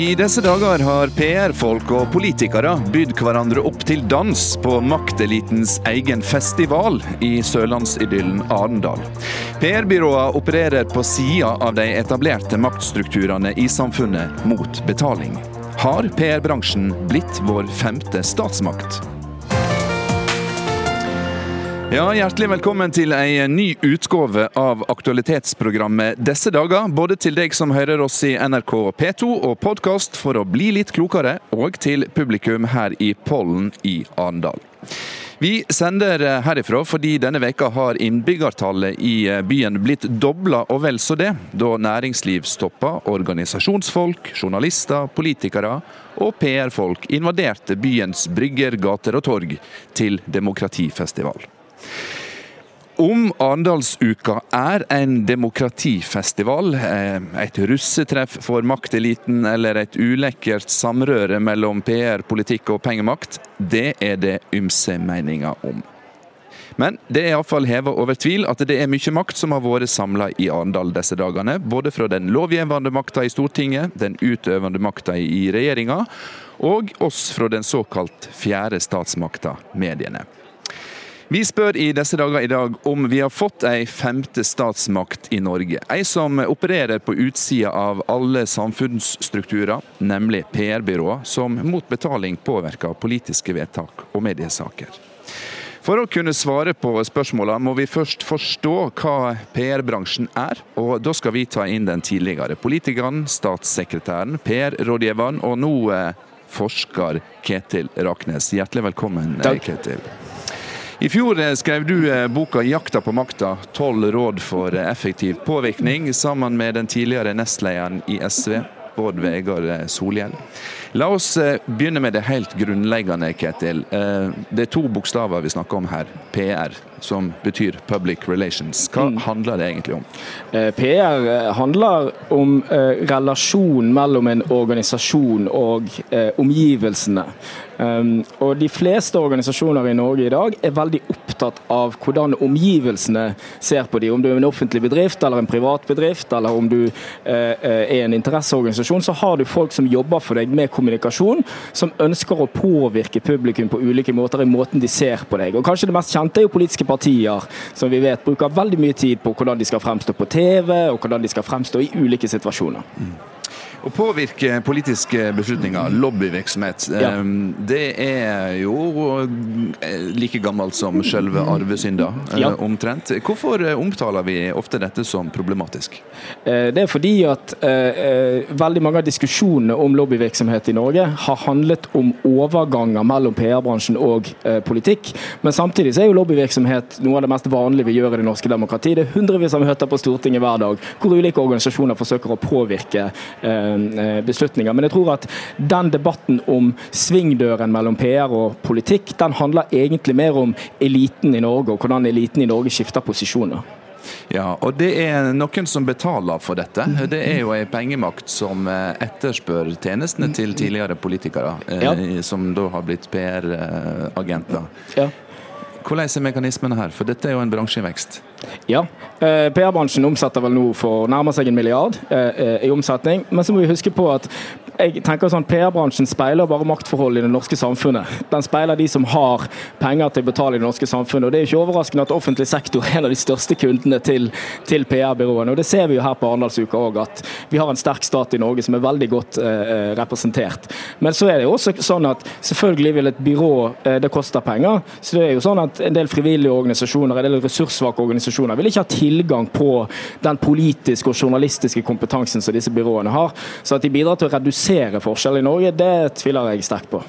I disse dager har PR-folk og politikere bydd hverandre opp til dans på maktelitens egen festival i sørlandsidyllen Arendal. PR-byråene opererer på sida av de etablerte maktstrukturene i samfunnet mot betaling. Har PR-bransjen blitt vår femte statsmakt? Ja, Hjertelig velkommen til ei ny utgave av aktualitetsprogrammet disse dager. Både til deg som hører oss i NRK P2 og podkast for å bli litt klokere, og til publikum her i Pollen i Arendal. Vi sender herifra fordi denne veka har innbyggertallet i byen blitt dobla og vel så det, da næringslivstopper, organisasjonsfolk, journalister, politikere og PR-folk invaderte byens brygger, gater og torg til demokratifestival. Om Arendalsuka er en demokratifestival, eh, et russetreff for makteliten eller et ulekkert samrøre mellom PR, politikk og pengemakt, det er det ymse meninger om. Men det er iallfall heva over tvil at det er mye makt som har vært samla i Arendal disse dagene. Både fra den lovgivende makta i Stortinget, den utøvende makta i regjeringa, og oss fra den såkalt fjerde statsmakta, mediene. Vi spør i disse dager i dag om vi har fått ei femte statsmakt i Norge. Ei som opererer på utsida av alle samfunnsstrukturer, nemlig PR-byråer, som mot betaling påvirker politiske vedtak og mediesaker. For å kunne svare på spørsmålene må vi først forstå hva PR-bransjen er. Og da skal vi ta inn den tidligere politikeren, statssekretæren, PR-rådgiveren og nå eh, forsker Ketil Raknes. Hjertelig velkommen, Takk. Ketil. I fjor eh, skrev du eh, boka 'Jakta på makta tolv råd for eh, effektiv påvirkning', sammen med den tidligere nestlederen i SV, Bård Vegar Solhjell. La oss begynne med det helt grunnleggende, Ketil. Det er to bokstaver vi snakker om her. PR, som betyr Public Relations. Hva mm. handler det egentlig om? PR handler om relasjon mellom en organisasjon og omgivelsene. Um, og De fleste organisasjoner i Norge i dag er veldig opptatt av hvordan omgivelsene ser på dem. Om du er en offentlig bedrift eller en privat bedrift, eller om du uh, er en interesseorganisasjon, så har du folk som jobber for deg med kommunikasjon, som ønsker å påvirke publikum på ulike måter i måten de ser på deg. Og Kanskje det mest kjente er jo politiske partier, som vi vet bruker veldig mye tid på hvordan de skal fremstå på TV, og hvordan de skal fremstå i ulike situasjoner. Mm. Å påvirke politiske beslutninger, lobbyvirksomhet, ja. det er jo eh, like gammelt som selve arvesynda, eh, ja. omtrent. Hvorfor eh, omtaler vi ofte dette som problematisk? Det er fordi at veldig mange av diskusjonene om lobbyvirksomhet i Norge har handlet om overganger mellom PR-bransjen og politikk. Men samtidig så er jo lobbyvirksomhet noe av det mest vanlige vi gjør i det norske demokratiet. Det er hundrevis av møter på Stortinget hver dag hvor ulike organisasjoner forsøker å påvirke Eh, beslutninger. Men jeg tror at den debatten om svingdøren mellom PR og politikk, den handler egentlig mer om eliten i Norge, og hvordan eliten i Norge skifter posisjoner. Ja, og det er noen som betaler for dette. Det er jo en pengemakt som eh, etterspør tjenestene til tidligere politikere, eh, ja. som da har blitt PR-agenter. Ja. Hvordan er mekanismene her, for dette er jo en bransje i vekst? Ja, eh, PR-bransjen omsetter vel nå for nærmer seg en milliard eh, eh, i omsetning. Men så må vi huske på at jeg tenker sånn, PR-bransjen speiler bare maktforhold i det norske samfunnet. Den speiler de som har penger til å betale i det norske samfunnet. og Det er ikke overraskende at offentlig sektor er en av de største kundene til, til PR-byråene. og Det ser vi jo her på Arendalsuka òg, at vi har en sterk stat i Norge som er veldig godt eh, representert. Men så er det jo også sånn at selvfølgelig vil et byrå eh, det koster penger. Så det er jo sånn at en del frivillige organisasjoner, en del ressurssvake organisasjoner vil ikke ha tilgang på den politiske og journalistiske kompetansen som disse byråene har. Så at de bidrar til å redusere forskjeller i Norge, det tviler jeg sterkt på.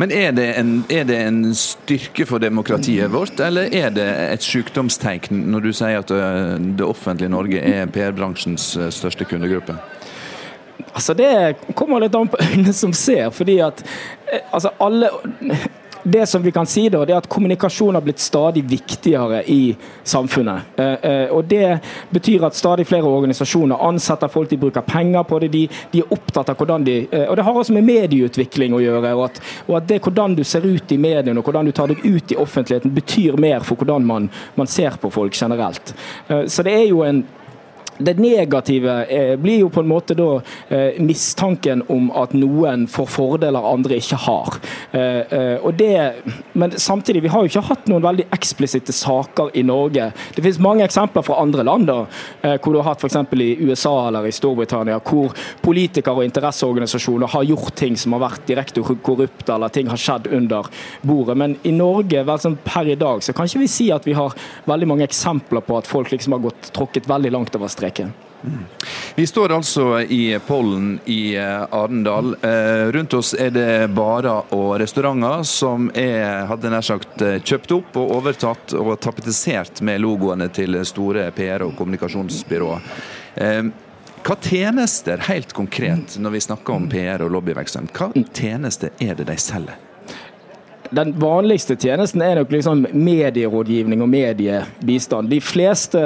Men er det, en, er det, en, styrke for demokratiet vårt, eller er det et sykdomstegn når du sier at øh, det offentlige Norge er PR-bransjens øh, største kundegruppe? Altså Det kommer litt an på øynene som ser. fordi at øh, altså alle det som vi kan si da, det er at kommunikasjon har blitt stadig viktigere i samfunnet. Eh, eh, og Det betyr at stadig flere organisasjoner ansetter folk, de bruker penger på det. De, de er opptatt av hvordan de eh, Og det har også med medieutvikling å gjøre. Og at, og at, det hvordan du ser ut i mediene og hvordan du tar deg ut i offentligheten, betyr mer for hvordan man, man ser på folk generelt. Så det er jo en det negative eh, blir jo på en måte da eh, mistanken om at noen får fordeler andre ikke har. Eh, eh, og det, men samtidig, vi har jo ikke hatt noen veldig eksplisitte saker i Norge. Det finnes mange eksempler fra andre land, da, eh, hvor du har hatt f.eks. i USA eller i Storbritannia, hvor politikere og interesseorganisasjoner har gjort ting som har vært direkte korrupte, eller ting har skjedd under bordet. Men i Norge vel, sånn per i dag så kan ikke vi si at vi har veldig mange eksempler på at folk liksom har gått tråkket veldig langt over streken streken. Mm. Vi står altså i pollen i eh, Arendal. Eh, rundt oss er det barer og restauranter som er hadde nær sagt eh, kjøpt opp og overtatt og tapetisert med logoene til store PR- og kommunikasjonsbyråer. Hva tjenester, helt konkret, når vi snakker om PR og lobbyvirksomhet, hva tjenester er det de selger? Den vanligste tjenesten er nok liksom medierådgivning og mediebistand. De fleste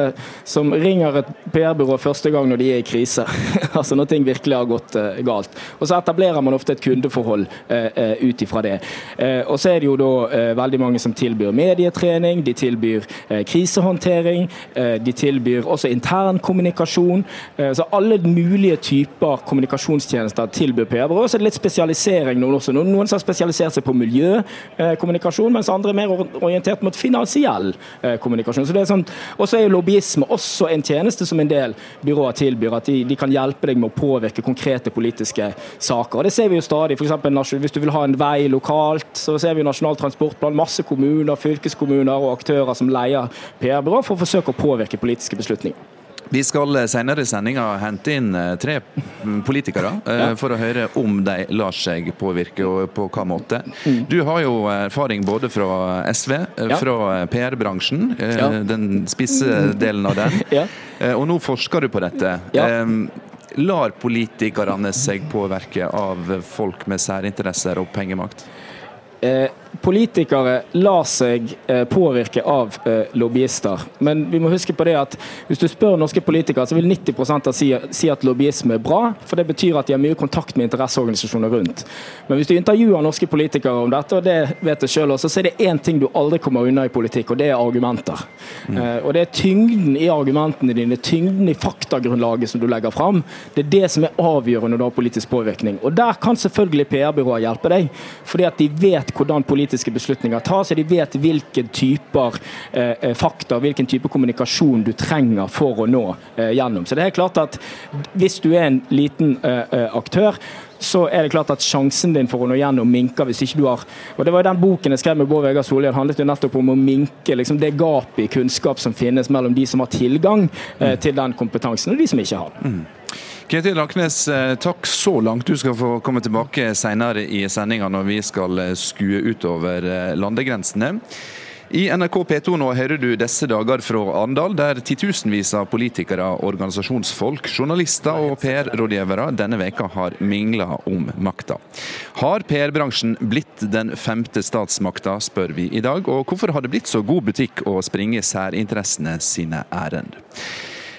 som ringer et PR-byrå første gang når de er i krise, altså når ting virkelig har gått uh, galt. Og så etablerer man ofte et kundeforhold uh, ut ifra det. og så er det jo da veldig mange som tilbyr medietrening, de tilbyr krisehåndtering, de tilbyr også intern kommunikasjon. så alle mulige typer kommunikasjonstjenester tilbyr PR-byrå. Så er det litt spesialisering noen også. Noen, noen som har spesialisert seg på miljø. Eh, kommunikasjon, mens andre er mer orientert mot finansiell eh, kommunikasjon. Så det er sånn, og så er lobbyisme også en tjeneste som en del byråer tilbyr. At de, de, kan hjelpe deg med å påvirke konkrete politiske saker. Og Det ser vi jo stadig. For eksempel, hvis du vil ha en vei lokalt, så ser vi jo Nasjonal transportplan. Masse kommuner, fylkeskommuner og aktører som leier PR-byrå for å forsøke å påvirke politiske beslutninger. Vi skal senere i sendinga hente inn eh, tre politikere eh, ja. for å høre om de lar seg påvirke, og på hva måte. Mm. Du har jo erfaring både fra SV, eh, ja. fra PR-bransjen, ja. den spisse delen av den, og nå forsker du på dette. Lar politikerne seg påvirke av folk med særinteresser og pengemakt? Eh, politikere lar seg eh, påvirke av eh, lobbyister. Men vi må huske på det at hvis du spør norske politikere, så vil 90% si, si at lobbyisme er bra. For det betyr at de har mye kontakt med interesseorganisasjoner rundt. Men hvis du intervjuer norske politikere om dette, og det vet jeg selv også, så er det én ting du aldri kommer unna i politikk, og det er argumenter. Mm. og det er tyngden i argumentene dine, tyngden i faktagrunnlaget som du legger fram. Det er det som er avgjørende når du har politisk påvirkning. Og der kan selvfølgelig PR-byrået hjelpe deg, fordi at de vet hvordan politiske beslutninger tas, og de vet hvilke typer eh, eh, fakta, hvilken type kommunikasjon du trenger for å nå eh, gjennom. Så det er klart at Hvis du er en liten eh, eh, aktør, så er det klart at sjansen din for å nå gjennom minker hvis ikke du har og Det var jo den boken jeg skrev med Bård Vegar Solhjell, handlet jo nettopp om å minke liksom det gapet i kunnskap som finnes mellom de som har tilgang eh, mm. til den kompetansen, og de som ikke har den. Mm. Ketil Raknes, eh, takk så langt. Du skal få komme tilbake senere i sendinga når vi skal eh, skue utover eh, landegrensene. I NRK P2 nå hører du disse dager fra Arendal, der titusenvis av politikere, organisasjonsfolk, journalister og PR-rådgivere denne veka har mingla om makta. Har PR-bransjen blitt den femte statsmakta, spør vi i dag. Og hvorfor har det blitt så god butikk å springe særinteressene sine ærend?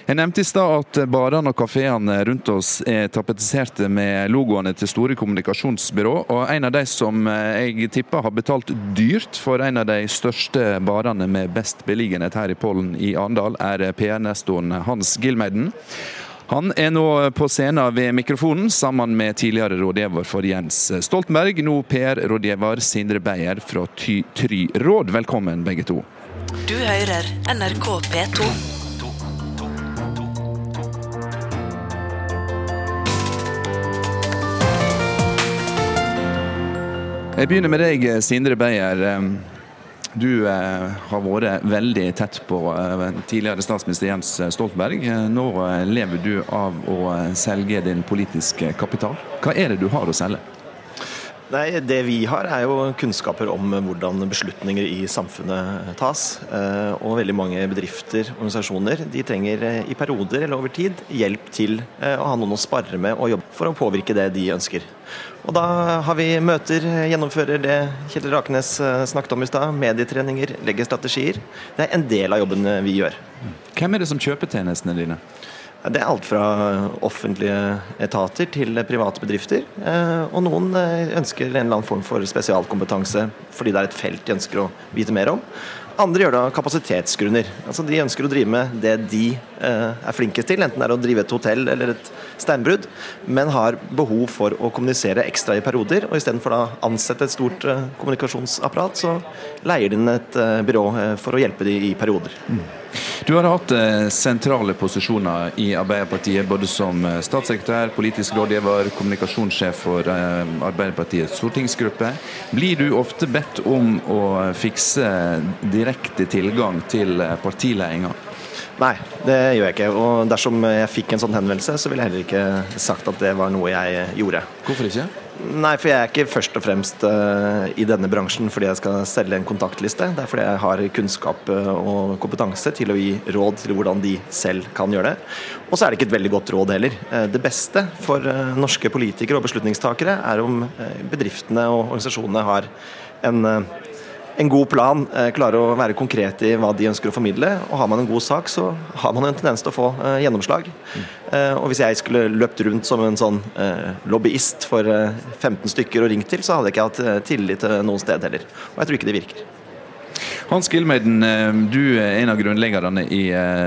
Jeg nevnte i stad at barene og kafeene rundt oss er tapetiserte med logoene til store kommunikasjonsbyrå. Og en av de som jeg tipper har betalt dyrt for en av de største barene med best beliggenhet her i Pollen i Arendal, er PR-nestoren Hans Gilmeiden. Han er nå på scenen ved mikrofonen sammen med tidligere rådgiver for Jens Stoltenberg, nå PR-rådgiver Sindre Beyer fra Ty Try Råd. Velkommen begge to. Du hører NRK P2. Jeg begynner med deg, Sindre Beyer. Du eh, har vært veldig tett på eh, tidligere statsminister Jens Stoltenberg. Nå eh, lever du av å selge din politiske kapital. Hva er det du har å selge? Nei, Det vi har, er jo kunnskaper om hvordan beslutninger i samfunnet tas. Og veldig mange bedrifter organisasjoner de trenger i perioder eller over tid hjelp til å ha noen å spare med og jobbe for å påvirke det de ønsker. Og da har vi møter, gjennomfører det Kjetil Rakenes eh, snakket om i stad. Medietreninger, legger strategier. Det er en del av jobben eh, vi gjør. Hvem er det som kjøper tjenestene dine? Det er alt fra offentlige etater til private bedrifter. Eh, og noen ønsker en eller annen form for spesialkompetanse fordi det er et felt de ønsker å vite mer om. Andre gjør det av kapasitetsgrunner. Altså De ønsker å drive med det de eh, er flinkest til, enten det er å drive et hotell eller et steinbrudd, men har behov for å kommunisere ekstra i perioder. Og istedenfor å ansette et stort eh, kommunikasjonsapparat, så leier de inn et eh, byrå eh, for å hjelpe dem i perioder. Mm. Du har hatt eh, sentrale posisjoner i Arbeiderpartiet, både som eh, statssekretær, politisk rådgiver, kommunikasjonssjef for eh, Arbeiderpartiets stortingsgruppe. Blir du ofte bedt om å fikse direkte tilgang til partiledelsen? Nei, det gjør jeg ikke. Og dersom jeg fikk en sånn henvendelse, så ville jeg heller ikke sagt at det var noe jeg gjorde. Hvorfor ikke? Nei, for jeg er ikke først og fremst uh, i denne bransjen fordi jeg skal selge en kontaktliste. Det er fordi jeg har kunnskap uh, og kompetanse til å gi råd til hvordan de selv kan gjøre det. Og så er det ikke et veldig godt råd heller. Uh, det beste for norske politikere og beslutningstakere er om bedriftene og organisasjonene har en en god plan, klarer klare å være konkret i hva de ønsker å formidle. Og har man en god sak, så har man en tendens til å få eh, gjennomslag. Eh, og hvis jeg skulle løpt rundt som en sånn lobbyist for 15 stykker og ringt til, så hadde jeg ikke hatt tillit til noen sted heller. Og jeg tror ikke det virker. Hans Gilmeiden, du er en av grunnleggerne i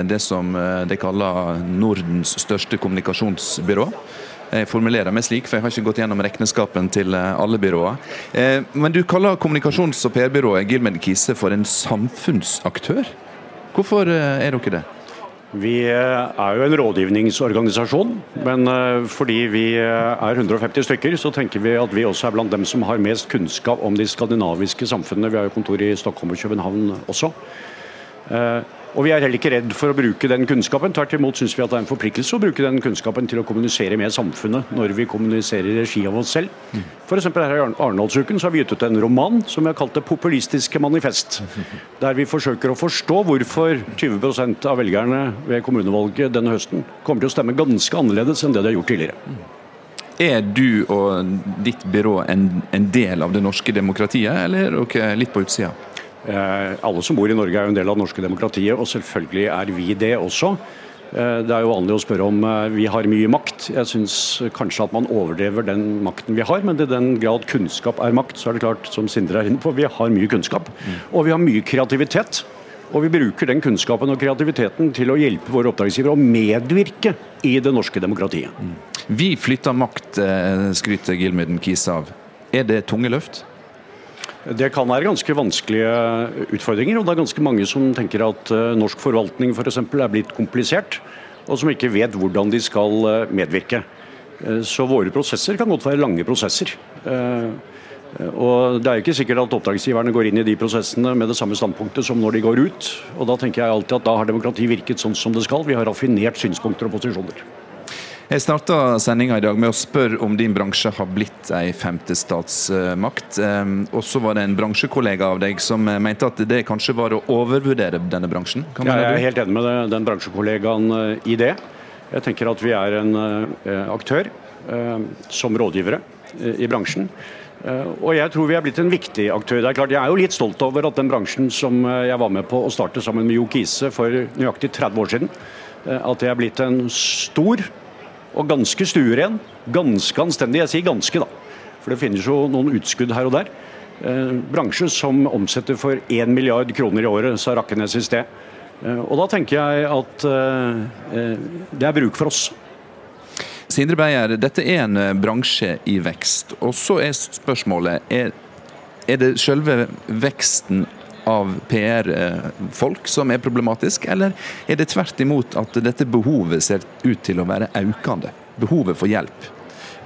det som de kaller Nordens største kommunikasjonsbyrå. Jeg formulerer meg slik, for jeg har ikke gått gjennom rekneskapen til eh, alle byråer. Eh, men du kaller kommunikasjons- og PR-byrået Gilmed Kise for en samfunnsaktør. Hvorfor eh, er dere det? Vi er jo en rådgivningsorganisasjon, men fordi vi er 150 stykker, så tenker vi at vi også er blant dem som har mest kunnskap om de skandinaviske samfunnene. Vi har jo kontor i Stockholm og København også. Og Vi er heller ikke redd for å bruke den kunnskapen. Tvert imot syns vi at det er en forpliktelse å bruke den kunnskapen til å kommunisere med samfunnet når vi kommuniserer i regi av oss selv. F.eks. her i Arendalsuken har vi gitt ut en roman som vi har kalt 'Det populistiske manifest'. Der vi forsøker å forstå hvorfor 20% av velgerne ved kommunevalget denne høsten kommer til å stemme ganske annerledes enn det de har gjort tidligere. Er du og ditt byrå en, en del av det norske demokratiet, eller er dere litt på utsida? Eh, alle som bor i Norge er jo en del av det norske demokratiet, og selvfølgelig er vi det også. Eh, det er jo vanlig å spørre om eh, vi har mye makt. Jeg syns kanskje at man overdrever den makten vi har, men i den grad kunnskap er makt, så er det klart, som Sindre er inne på, vi har mye kunnskap. Og vi har mye kreativitet. Og vi bruker den kunnskapen og kreativiteten til å hjelpe våre oppdragsgivere å medvirke i det norske demokratiet. Vi flytter makt, skryter Gilmeden Kise av. Er det tunge løft? Det kan være ganske vanskelige utfordringer. og det er ganske mange som tenker at eh, norsk forvaltning for eksempel, er blitt komplisert, og som ikke vet hvordan de skal eh, medvirke. Eh, så våre prosesser kan godt være lange prosesser. Og Det er ikke sikkert at oppdragsgiverne går inn i de prosessene med det samme standpunktet som når de går ut. Og Da tenker jeg alltid at da har demokrati virket sånn som det skal. Vi har raffinert synspunkter og posisjoner. Jeg starta sendinga i dag med å spørre om din bransje har blitt ei femte statsmakt. Ehm, og så var det en bransjekollega av deg som mente at det kanskje var å overvurdere denne bransjen. Ja, jeg er helt enig med den bransjekollegaen eh, i det. Jeg tenker at vi er en eh, aktør eh, som rådgivere i bransjen. Og jeg tror vi er blitt en viktig aktør. Det er klart, Jeg er jo litt stolt over at den bransjen som jeg var med på å starte sammen med Jo Kise for nøyaktig 30 år siden, at det er blitt en stor og ganske stueren. Ganske anstendig. Jeg sier ganske, da. For det finnes jo noen utskudd her og der. Eh, bransje som omsetter for 1 milliard kroner i året, sa Rakkenes i sted. Eh, og da tenker jeg at eh, eh, det er bruk for oss. Sindre Beyer, dette er en eh, bransje i vekst. Og så er spørsmålet er, er det selve veksten av PR-folk som er problematisk, eller er det tvert imot at dette behovet ser ut til å være økende? Behovet for hjelp?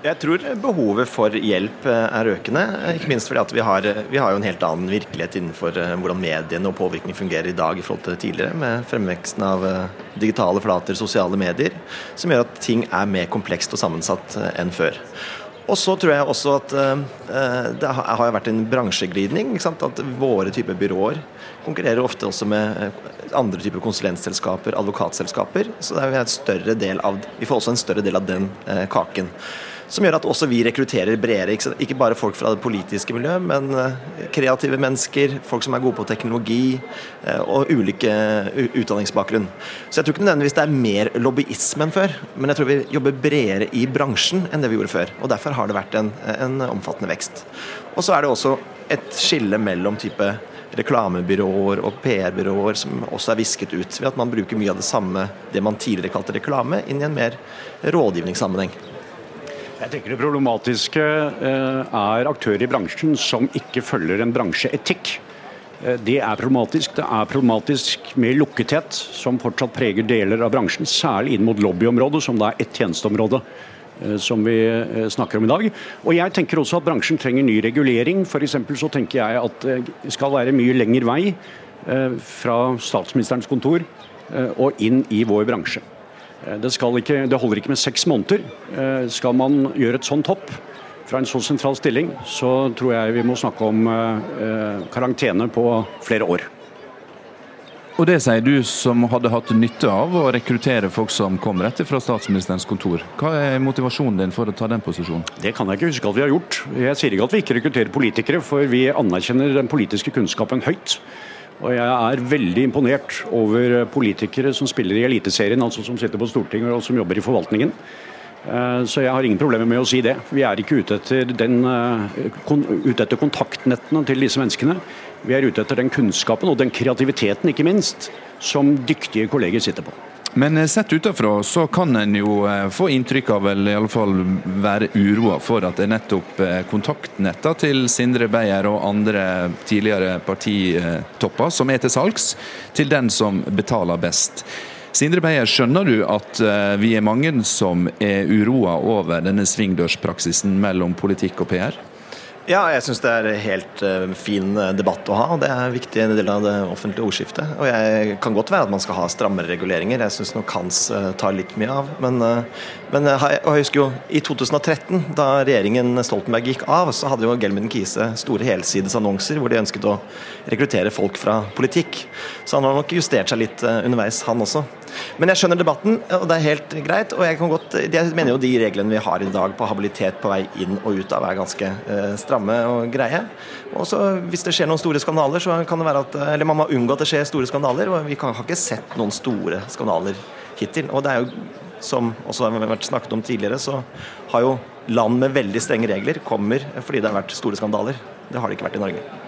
Jeg tror behovet for hjelp er økende. Ikke minst fordi vi har, vi har jo en helt annen virkelighet innenfor eh, hvordan mediene og påvirkning fungerer i dag i forhold til tidligere, med fremveksten av eh, digitale flater, sosiale medier, som gjør at ting er mer komplekst og sammensatt eh, enn før. Og så tror jeg også at uh, det har vært en bransjeglidning. At våre typer byråer konkurrerer ofte også med eh, andre typer konsulentselskaper, advokatselskaper. Så det er en del av, vi får også en større del av den kaken. Som gjør at også vi rekrutterer bredere. Ikke bare folk fra det politiske miljøet, men eh, kreative mennesker, folk som er gode på teknologi eh, og ulike utdanningsbakgrunn. Så jeg tror ikke nødvendigvis det er mer lobbyisme enn før, men jeg tror vi jobber bredere i bransjen enn det vi gjorde før. Og derfor har det vært en, en omfattende vekst. Og så er det også et skille mellom type reklamebyråer og PR-byråer som også er visket ut, ved at man bruker mye av det samme, det man tidligere kalte reklame, inn i en mer rådgivningssammenheng. Jeg tenker Det problematiske eh, er aktører i bransjen som ikke følger en bransjeetikk. Eh, det er problematisk. Det er problematisk med lukkethet, som fortsatt preger deler av bransjen. Særlig inn mot lobbyområdet, som da er ett tjenesteområde eh, som vi snakker om i dag. Og jeg tenker også at bransjen trenger ny regulering. F.eks. så tenker jeg at det skal være mye lengre vei fra statsministerens kontor og inn i vår bransje. Eh, det, ikke, det, holder ikke med seks måneder. Eh, skal man gjøre et sånt hopp fra en så sentral stilling, så tror jeg vi må snakke om eh, karantene på flere år. Og Det sier du som hadde hatt nytte av å rekruttere folk som kom rett fra statsministerens kontor. Hva er motivasjonen din for å ta den posisjonen? Det kan jeg ikke huske at vi har gjort. Jeg sier ikke at vi ikke rekrutterer politikere, for vi anerkjenner den politiske kunnskapen høyt. Og jeg er veldig imponert over politikere som spiller i Eliteserien, altså som sitter på Stortinget og som jobber i forvaltningen. Eh, så jeg har ingen problemer med å si det. Vi er ikke ute etter, den, eh, ute etter kontaktnettene til disse menneskene. Vi er ute etter den kunnskapen og den kreativiteten, ikke minst, som dyktige kolleger sitter på. Men eh, sett utenfra så kan en jo eh, få inntrykk av, eller fall være uroa for at det er nettopp eh, kontaktnetta til Sindre Beyer og andre tidligere partitopper som er til salgs, til den som betaler best. Sindre Beyer, skjønner du at vi er mange som er uroa over denne svingdørspraksisen mellom politikk og PR? Ja, jeg syns det er en helt uh, fin eh, debatt å ha. og Det er en viktig del av det offentlige ordskiftet. Og jeg kan godt være at man skal ha strammere reguleringer. Jeg syns nok Hans uh, tar litt mye av. Men, men jeg, husker jo i 2013, da regjeringen Stoltenberg gikk av, så hadde jo Gelmin Kise store helsidesannonser hvor de ønsket å rekruttere folk fra politikk. Så han har nok justert seg litt underveis, han også. Men jeg skjønner debatten, og det er helt greit. Og jeg, godt, jeg mener jo de reglene vi har i dag på habilitet på vei inn og ut av, er ganske stramme stramme og greie. Og så Hvis det skjer noen store skandaler, så kan det være at Eller man må unngå at det skjer store skandaler, og vi kan, har ikke sett noen store skandaler hittil. Og det er jo, som også har vært snakket om tidligere, så har jo land med veldig strenge regler kommer fordi det har vært store skandaler. Det har det ikke vært i Norge.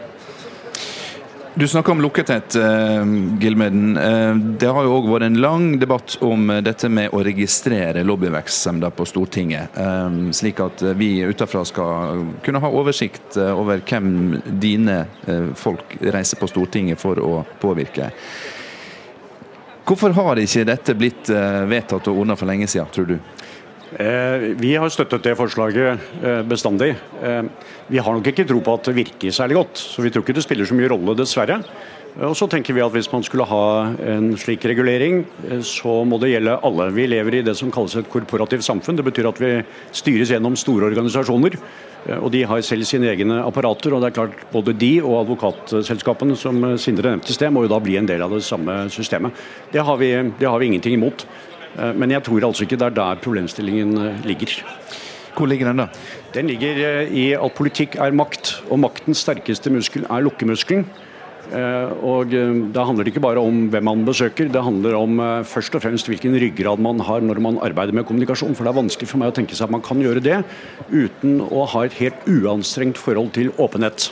Du snakker om lukkethet, uh, Gilmeden. Uh, det har jo òg vært en lang debatt om dette med å registrere lobbyvirksomheter på Stortinget. Slik at vi utenfra skal kunne ha oversikt over hvem dine folk reiser på Stortinget for å påvirke. Hvorfor har ikke dette blitt vedtatt og ordna for lenge siden, tror du? Eh, vi har støttet det forslaget eh, bestandig. Eh, vi har nok ikke tro på at det virker særlig godt, så vi tror ikke det spiller så mye rolle, dessverre. Og så tenker vi at Hvis man skulle ha en slik regulering, så må det gjelde alle. Vi lever i det som kalles et korporativt samfunn. Det betyr at vi styres gjennom store organisasjoner. Og De har selv sine egne apparater. og det er klart Både de og advokatselskapene som Sindre nevnte i sted, må jo da bli en del av det samme systemet. Det har vi, det har vi ingenting imot. Eh, men jeg tror altså ikke det er der problemstillingen eh, ligger. Hvor ligger den, da? Den ligger eh, i at politikk er makt. Og maktens sterkeste muskel er lukkemuskelen. Og Da handler det ikke bare om hvem man besøker, det handler om først og fremst hvilken ryggrad man har når man arbeider med kommunikasjon. For Det er vanskelig for meg å tenke seg at man kan gjøre det uten å ha et helt uanstrengt forhold til åpenhet.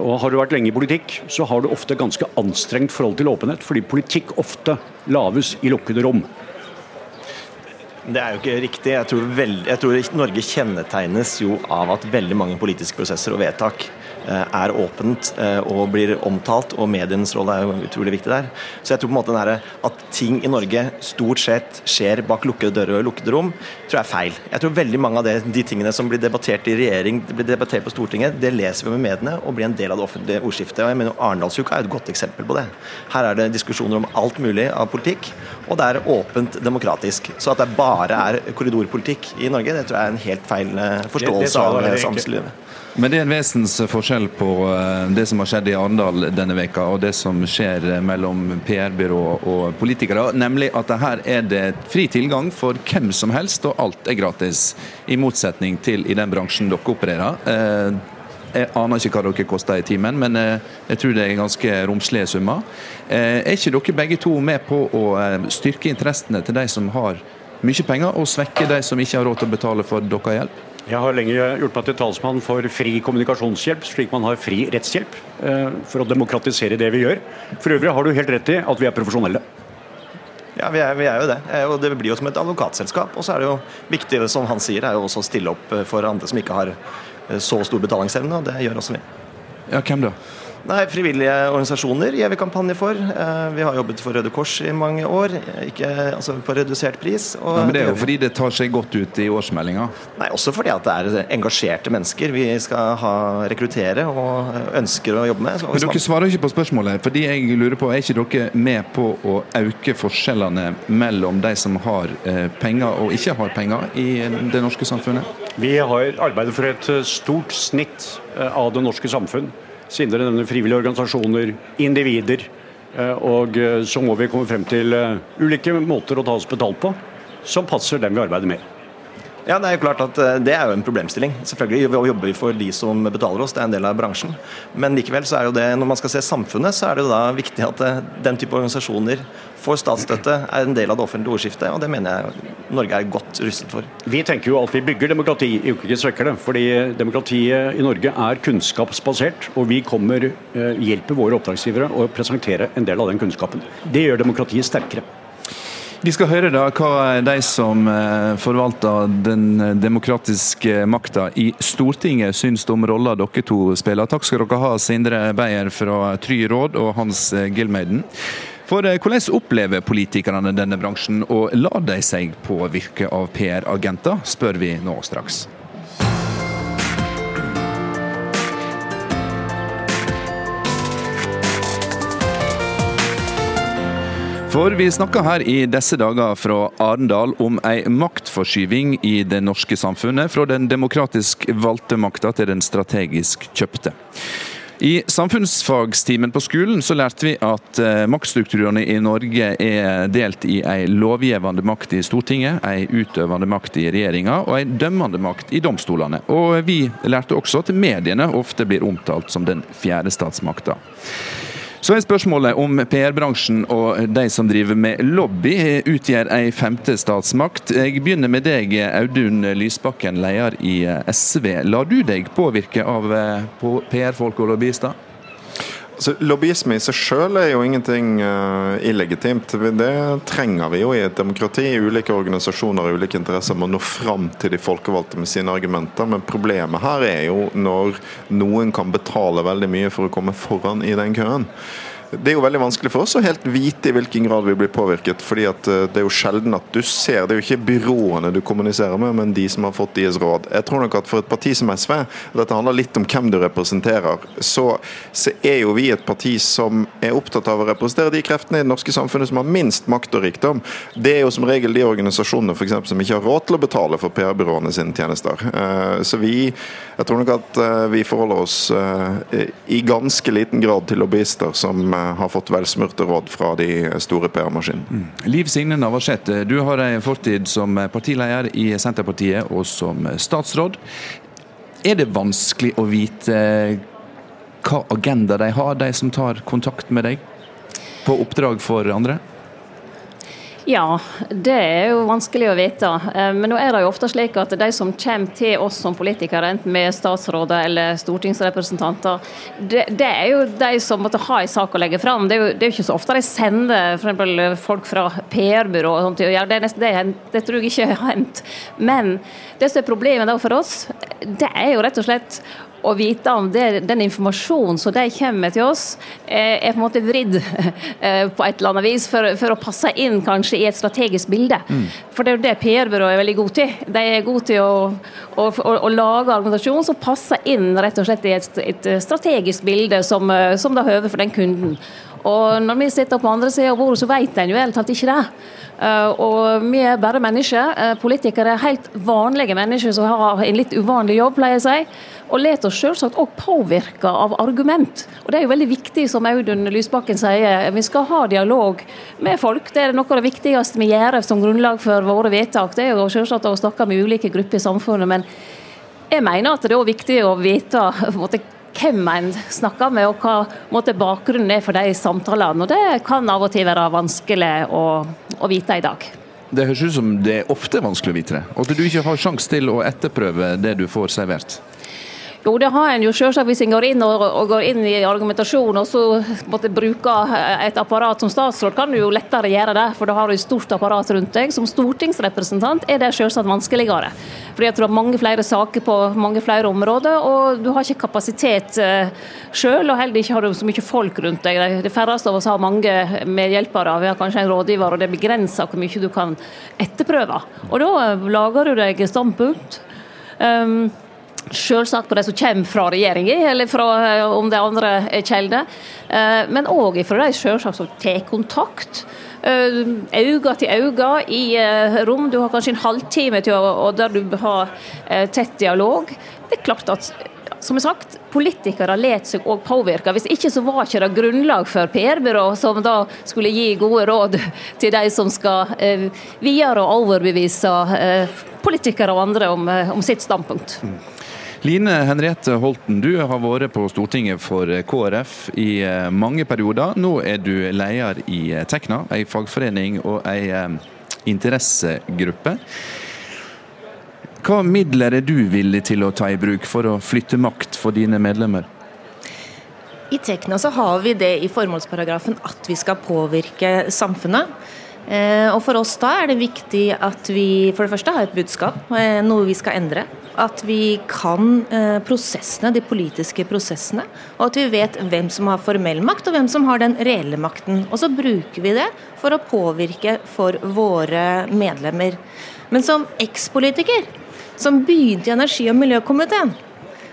Og Har du vært lenge i politikk, så har du ofte ganske anstrengt forhold til åpenhet, fordi politikk ofte laves i lukkede rom. Det er jo ikke riktig. Jeg tror, veld, jeg tror, Norge kjennetegnes jo av at veldig mange politiske prosesser og vedtak er åpent eh, og blir omtalt, og medienes rolle er jo utrolig viktig der. Så jeg tror på en måte der, at ting i Norge stort sett skjer bak lukkede dører og lukkede rom, tror jeg er feil. Jeg tror veldig mange av det, de tingene som blir debattert i regjering, blir debattert på Stortinget, det leser vi med mediene og blir en del av det offentlige ordskiftet. Og jeg mener Arendalsuka er et godt eksempel på det. Her er det diskusjoner om alt mulig av politikk, og det er åpent demokratisk. Så at det bare er korridorpolitikk i Norge, det tror jeg er en helt feil eh, forståelse av eh, samfunnslivet. Men det er en vesensforskjell på eh, det som har skjedd i Arendal denne veka, og det som skjer mellom PR-byrå og politikere. Nemlig at her er det fri tilgang for hvem som helst, og alt er gratis. I motsetning til i den bransjen dere opererer. Jeg aner ikke hva dere koster i timen, men eh, jeg tror det er ganske romslige summer. Eh, er ikke dere begge to med på å eh, styrke interessene til de som har mye penger, og svekke de som ikke har råd til å betale for deres hjelp? Jeg har lenge gjort meg til talsmann for fri kommunikasjonshjelp, slik man har fri rettshjelp. Eh, for å demokratisere det vi gjør. For øvrig har du helt rett i at vi er profesjonelle. Ja, vi er, vi er jo det. Eh, og Det blir jo som et advokatselskap. Og så er det jo viktig, som han sier, er jo også å stille opp for andre som ikke har så stor betalingsevne, og det gjør også vi. Ja, hvem da? Nei, Frivillige organisasjoner gjør vi kampanje for. Eh, vi har jobbet for Røde Kors i mange år, ikke, altså på redusert pris. Nei, men Det er jo fordi det tar seg godt ut i årsmeldinga? Nei, også fordi at det er engasjerte mennesker vi skal ha, rekruttere og ønsker å jobbe med. Men Dere svarer ikke på spørsmålet. fordi jeg lurer på, Er ikke dere med på å øke forskjellene mellom de som har eh, penger og ikke har penger i det norske samfunnet? Vi har arbeidet for et stort snitt eh, av det norske samfunn siden dere nevner frivillige organisasjoner, individer. Eh, og eh, så må vi komme frem til eh, ulike måter å ta oss betalt på som passer dem vi arbeider med. Ja, Det er jo klart at det er jo en problemstilling. Selvfølgelig jobber vi for de som betaler oss, det er en del av bransjen. Men likevel så er jo det, når man skal se samfunnet, så er det jo da viktig at den type organisasjoner får statsstøtte, er en del av det offentlige ordskiftet. Og det mener jeg Norge er godt rustet for. Vi tenker jo at vi bygger demokrati, ikke svekker det. Fordi demokratiet i Norge er kunnskapsbasert. Og vi kommer, eh, hjelper våre oppdragsgivere å presentere en del av den kunnskapen. Det gjør demokratiet sterkere. Vi skal høre da hva de som eh, forvalter den demokratiske makta i Stortinget syns om rolla dere to spiller. Takk skal dere ha, Sindre Beyer fra Try Råd og Hans Gilmeiden. For eh, hvordan opplever politikerne denne bransjen, og lar de seg påvirke av PR-agenter, spør vi nå straks. For vi snakker her i disse dager fra Arendal om ei maktforskyving i det norske samfunnet, fra den demokratisk valgte makta til den strategisk kjøpte. I samfunnsfagstimen på skolen så lærte vi at eh, maktstrukturene i Norge er delt i ei lovgivende makt i Stortinget, ei utøvende makt i regjeringa og ei dømmende makt i domstolene. Og vi lærte også at mediene ofte blir omtalt som den fjerde statsmakta. Så er spørsmålet om PR-bransjen og de som driver med lobby utgjør ei femte statsmakt. Jeg begynner med deg, Audun Lysbakken, leder i SV. Lar du deg påvirke av eh, PR-folk og lobbyister? Så Lobbyisme i seg selv er jo ingenting uh, illegitimt. Det trenger vi jo i et demokrati. Ulike organisasjoner og ulike interesser må nå fram til de folkevalgte med sine argumenter. Men problemet her er jo når noen kan betale veldig mye for å komme foran i den køen. Det er jo veldig vanskelig for oss å helt vite i hvilken grad vi blir påvirket. fordi at eh, det er jo sjelden at du ser Det er jo ikke byråene du kommuniserer med, men de som har fått deres råd. Jeg tror nok at for et parti som SV, og dette handler litt om hvem du representerer, så, så er jo vi et parti som er opptatt av å representere de kreftene i det norske samfunnet som har minst makt og rikdom. Det er jo som regel de organisasjonene for eksempel, som ikke har råd til å betale for PR-byråene sine tjenester. Eh, så vi, jeg tror nok at eh, vi forholder oss i ganske liten grad til lobbyister som har fått velsmurte råd fra de store PR-maskinene. Mm. Liv Signe Navarsete, du har en fortid som partileder i Senterpartiet og som statsråd. Er det vanskelig å vite hva agenda de har, de som tar kontakt med deg på oppdrag for andre? Ja, det er jo vanskelig å vite. Eh, men nå er det jo ofte slik at de som kommer til oss som politikere, enten med statsråder eller stortingsrepresentanter, det, det er jo de som måtte ha en sak å legge fram. Det er jo, det er jo ikke så ofte de sender f.eks. folk fra PR-byrå og sånt til å gjøre det. Det, det tror jeg ikke har hendt. Men det som er problemet for oss, det er jo rett og slett å vite om det, den informasjonen som de kommer til oss, eh, er på en måte vridd eh, på et eller annet vis for, for å passe inn kanskje i et strategisk bilde. Mm. For det er jo det PR-byrået er veldig gode til. De er gode til å, å, å, å, lage argumentasjon som passer inn rett og slett i et, et strategisk bilde som, eh, som da høver for den kunden. Og når vi sitter på andre sida av bordet, så vet en jo helt tatt ikke det. Uh, og vi er bare mennesker. Uh, politikere er helt vanlige mennesker som har en litt uvanlig jobb, pleier jeg å si. Og lar oss selvsagt òg påvirke av argument. Og Det er jo veldig viktig, som Audun Lysbakken sier. Vi skal ha dialog med folk. Det er noe av det viktigste vi gjør som grunnlag for våre vedtak. Det er jo selvsagt å snakke med ulike grupper i samfunnet. men jeg mener at det er viktig å vite måte, hvem en snakker med, og hva måte, bakgrunnen er for de samtalene. Og Det kan av og til være vanskelig å, å vite i dag. Det høres ut som det er ofte vanskelig å vite det, og at du ikke har sjanse til å etterprøve det du får servert. Jo, det har en jo selvsagt hvis en går inn og, og, går inn i argumentasjon og så måtte bruke et apparat som statsråd, kan du jo lettere gjøre det. For da har du et stort apparat rundt deg. Som stortingsrepresentant er det selvsagt vanskeligere. Fordi at du har mange flere saker på mange flere områder, og du har ikke kapasitet selv, sjøl. Og heller ikke har du så mye folk rundt deg. De færreste av oss har mange medhjelpere. Vi har kanskje en rådgiver, og det er begrensa hvor mye du kan etterprøve. Og da lager du deg standpunkt. Um, Selvsagt på de som kommer fra regjeringa, eller fra, eh, om det er andre kjelder. Eh, men òg fra de selvsagt som tar kontakt. Øye eh, til øye i rom. Du har kanskje en halvtime til å, der du har tett dialog. Det er klart at som sagt, politikere lar seg òg påvirke. Hvis ikke så var ikke det grunnlag for PR-byrå som da skulle gi gode råd til de som skal videre og overbevise politikere og andre om, om sitt standpunkt. Line Henriette Holten, du har vært på Stortinget for KrF i eh, mange perioder. Nå er du leder i eh, Tekna, en fagforening og en eh, interessegruppe. Hva midler er du villig til å ta i bruk for å flytte makt for dine medlemmer? I Tekna så har vi det i formålsparagrafen at vi skal påvirke samfunnet. Eh, og For oss da er det viktig at vi for det første har et budskap, eh, noe vi skal endre. At vi kan eh, prosessene, de politiske prosessene. Og at vi vet hvem som har formell makt, og hvem som har den reelle makten. Og så bruker vi det for å påvirke for våre medlemmer. Men som ekspolitiker, som begynte i energi- og miljøkomiteen,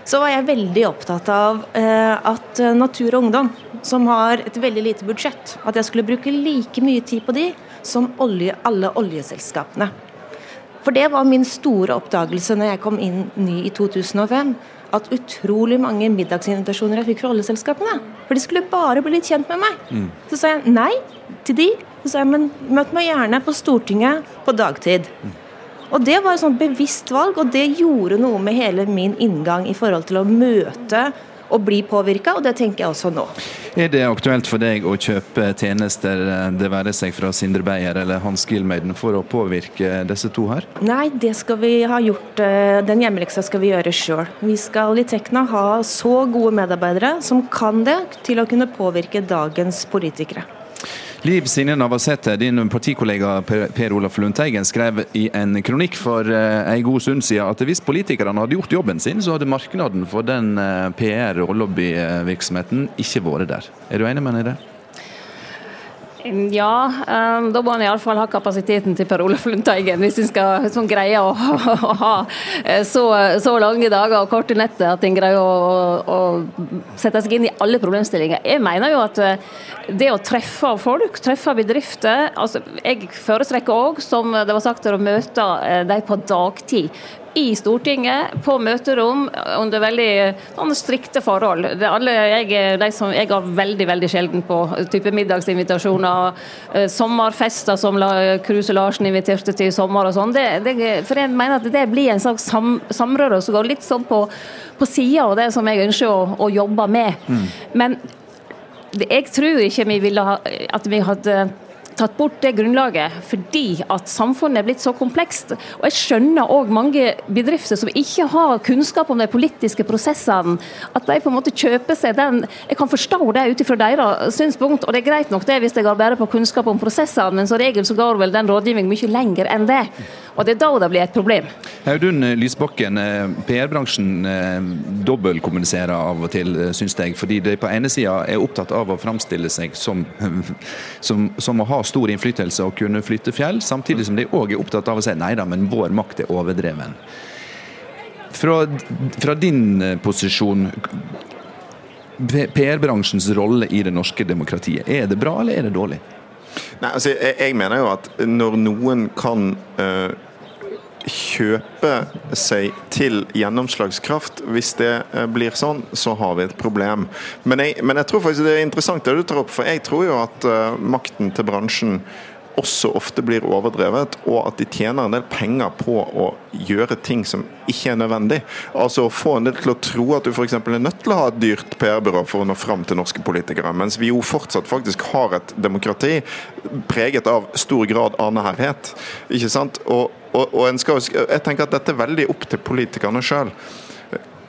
så var jeg veldig opptatt av at Natur og Ungdom, som har et veldig lite budsjett, at jeg skulle bruke like mye tid på de som olje, alle oljeselskapene. For det var min store oppdagelse når jeg kom inn ny i 2005. At utrolig mange middagsinvitasjoner jeg fikk fra oljeselskapene. For de skulle bare bli litt kjent med meg. Mm. Så sa jeg nei til de. Så sa jeg men møt meg gjerne på Stortinget på dagtid. Mm. Og Det var et sånt bevisst valg, og det gjorde noe med hele min inngang i forhold til å møte og bli påvirka, og det tenker jeg også nå. Er det aktuelt for deg å kjøpe tjenester, det være seg fra Sindre Beyer eller Hans Gilmeiden, for å påvirke disse to her? Nei, det skal vi ha gjort. Eh, den hjemmeleksa skal vi gjøre sjøl. Vi skal i Tekna ha så gode medarbeidere som kan det, til å kunne påvirke dagens politikere. Liv Signe Navarsete, din partikollega Per Olaf Lundteigen skrev i en kronikk for eh, en god stund siden at hvis politikerne hadde gjort jobben sin, så hadde markedet for den eh, PR- og lobbyvirksomheten ikke vært der. Er du enig med henne i det? Ja, um, da må en iallfall ha kapasiteten til Per Olaf Lundteigen, hvis en skal sånn greie å, å, ha eh, så, så, lange dager og korte netter at en greier å, å, sette seg inn i alle problemstillinger. Jeg mener jo at eh, det å treffe folk, treffe bedrifter altså Jeg foretrekker òg, som det var sagt, å møte eh, dem på dagtid i Stortinget, på møterom, under veldig sånn, strikte forhold. Det er alle, jeg, de som, jeg har veldig veldig sjelden på type middagsinvitasjoner. Eh, sommerfester som Kruse Larsen inviterte til i sommer og sånn. For jeg mener at det blir en slags sam, samrøre som går litt sånn på, på sida av det som jeg ønsker å, å jobbe med. Mm. Men jeg tror ikke vi ville ha, at vi hadde tatt bort det grunnlaget fordi at samfunnet er blitt så komplekst. Og jeg skjønner òg mange bedrifter som ikke har kunnskap om de politiske prosessene, at de på en måte kjøper seg den Jeg kan forstå det ut ifra deres synspunkt, og det er greit nok det hvis jeg har bare på kunnskap om prosessene, men som regel så går vel den rådgivningen mye lenger enn det. Og det er da det blir et problem. Audun Lysbakken, eh, PR-bransjen eh, dobbeltkommuniserer av og til, eh, syns jeg. Fordi de på ene sida er opptatt av å framstille seg som, som, som, å ha stor innflytelse og kunne flytte fjell, samtidig som de òg er opptatt av å si nei da, men vår makt er overdreven. Fra, fra din posisjon, PR-bransjens rolle i det norske demokratiet, er det bra eller er det dårlig? Nei, altså, jeg, jeg, mener jo at når noen kan uh, kjøpe seg til gjennomslagskraft. Hvis det uh, blir sånn, så har vi et problem. Men jeg, men jeg, tror faktisk det er interessant det du tar opp, for jeg tror jo at uh, makten til bransjen også ofte blir overdrevet, og at de tjener en del penger på å gjøre ting som ikke er nødvendig. Altså å få en del til å tro at du f.eks. er nødt til å ha et dyrt PR-byrå for å nå fram til norske politikere, mens vi jo fortsatt faktisk har et demokrati preget av stor grad av nærhet. Ikke sant? Og, og, og skal, jeg tenker at dette er veldig opp til politikerne sjøl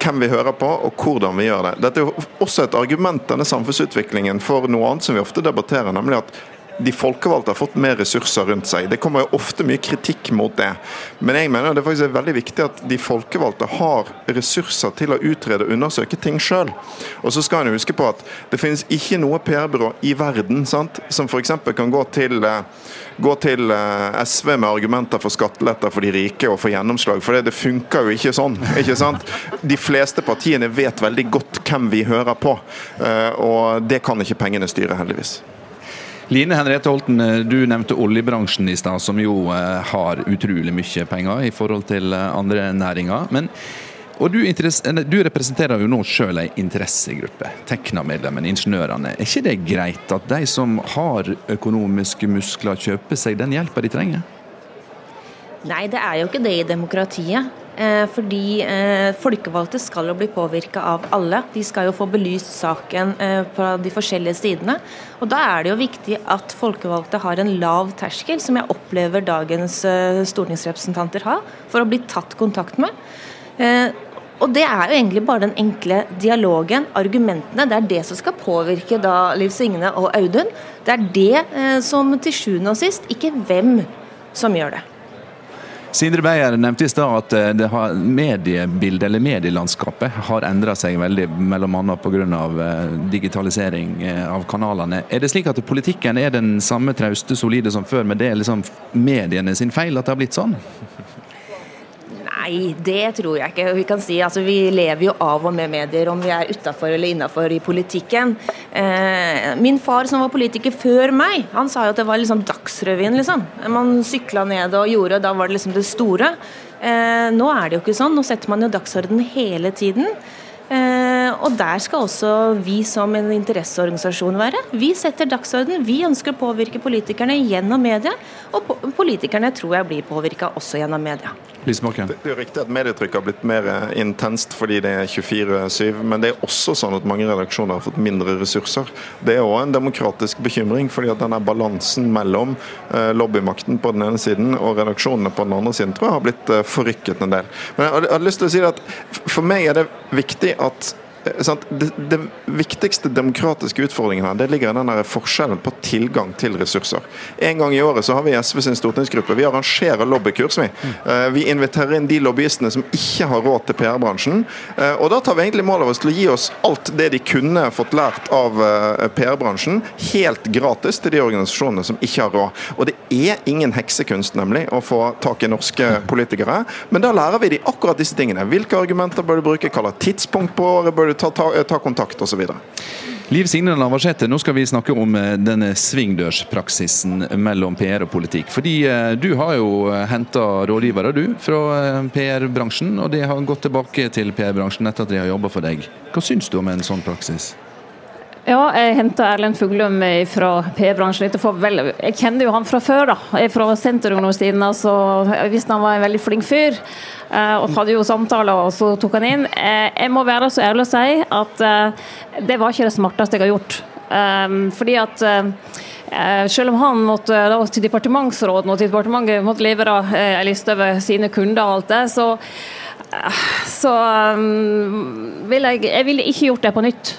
hvem vi hører på og hvordan vi gjør det. Dette er jo også et argument denne samfunnsutviklingen for noe annet som vi ofte debatterer, nemlig at de folkevalgte har fått mer ressurser rundt seg. Det kommer jo ofte mye kritikk mot det. Men jeg mener det faktisk er veldig viktig at de folkevalgte har ressurser til å utrede og undersøke ting sjøl. Og så skal en huske på at det finnes ikke noe PR-byrå i verden sant, som f.eks. kan gå til, eh, gå til eh, SV med argumenter for skatteletter for de rike og få gjennomslag. For det, det funker jo ikke sånn. ikke sant? De fleste partiene vet veldig godt hvem vi hører på, eh, og det kan ikke pengene styre, heldigvis. Line Henriette Holten, eh, du nevnte oljebransjen i stad, som jo eh, har utrolig mye penger i forhold til eh, andre næringer. Men, og du, du, representerer jo nå sjøl ei interessegruppe, Tekna-medlemmene, ingeniørene. Er ikke det greit at de som har økonomiske muskler, kjøper seg den hjelpa de trenger? Nei, det er jo ikke det i demokratiet. Eh, fordi eh, folkevalgte skal jo bli påvirka av alle. De skal jo få belyst saken eh, på de forskjellige sidene. Og Da er det jo viktig at folkevalgte har en lav terskel, som jeg opplever dagens stortingsrepresentanter har, for å bli tatt kontakt med. Og Det er jo egentlig bare den enkle dialogen, argumentene. Det er det som skal påvirke da Liv Signe og Audun. Det er det som til sjuende og sist, ikke hvem som gjør det. Sindre Beyer nevnte i stad at eh, det har mediebildet, eller medielandskapet, har endra seg veldig, bl.a. pga. Eh, digitalisering eh, av kanalene. Er det slik at politikken er den samme trauste, solide som før, men det er liksom mediene sin feil at det har blitt sånn? Nei, det tror jeg ikke. Vi kan si altså Vi lever jo av og med medier, om vi er utafor eller innafor i politikken. Eh, min far som var politiker før meg, han sa jo at det var liksom Dagsrevyen, liksom. Man sykla ned og gjorde, og da var det liksom det store. Eh, nå er det jo ikke sånn. Nå setter man jo dagsorden hele tiden. Eh, og der skal også vi som en interesseorganisasjon være. Vi setter dagsorden. Vi ønsker å påvirke politikerne gjennom media, og politikerne tror jeg blir påvirka også gjennom media. Det er jo riktig at medietrykket har blitt mer eh, intenst fordi det er 24-7, men det er også sånn at mange redaksjoner har fått mindre ressurser. Det er òg en demokratisk bekymring, fordi at denne balansen mellom eh, lobbymakten på den ene siden og redaksjonene på den andre siden tror jeg har blitt forrykket en del. Men jeg hadde lyst til å si at For meg er det viktig at det, det, viktigste demokratiske utfordringen her, det ligger i den forskjellen på tilgang til ressurser. En gang i året så har vi i SV sin stortingsgruppe vi arrangerer lobbykurs. Vi eh, Vi inviterer inn de lobbyistene som ikke har råd til PR-bransjen. Eh, og Da tar vi egentlig mål av oss til å gi oss alt det de kunne fått lært av PR-bransjen, helt gratis til de organisasjonene som ikke har råd. Og Det er ingen heksekunst nemlig å få tak i norske politikere, men da lærer vi de akkurat disse tingene. Hvilke argumenter bør du bruke, hva tidspunkt på året bør du ta, ta, ta kontakt osv. Liv Signe Navarsete, nå skal vi snakke om eh, denne svingdørspraksisen mellom PR og politikk. Fordi eh, du har jo eh, henta rådgivere du, fra PR-bransjen, og de har gått tilbake til PR-bransjen etter at de har jobba for deg. Hva syns du om en sånn praksis? Ja, jeg henta Erlend Fuglum fra P-bransjen. Jeg kjenner jo han fra før, da. Jeg er fra Senterungdomstiden, så jeg visste han var en veldig flink fyr. Eh, og hadde jo samtaler, og så tok han inn. Eh, jeg må være så ærlig å si at eh, det var ikke det smarteste jeg har gjort. Fordi at selv om han måtte da, til departementsråden og til departementet måtte levere en liste over sine kunder og alt det, så, så vil jeg, jeg ville ikke gjort det på nytt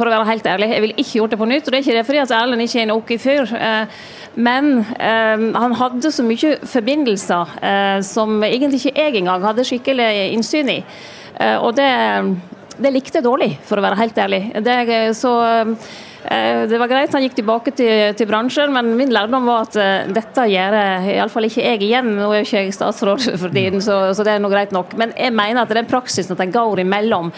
for å være helt ærlig. Jeg ville ikke gjort det på nytt. og Det er ikke det fordi at Erlend ikke er en ok fyr. Men eh, han hadde så mye forbindelser eh, som egentlig ikke jeg engang hadde skikkelig innsyn i. Eh, og det, det, likte jeg dårlig, for å være helt ærlig. Det, så eh, det var greit han gikk tilbake til, til, bransjen, men min lærdom var at uh, dette gjør iallfall ikke jeg igjen. Nå er jo ikke jeg statsråd for tiden, så, så, det er noe greit nok. Men jeg mener at den praksisen at en går imellom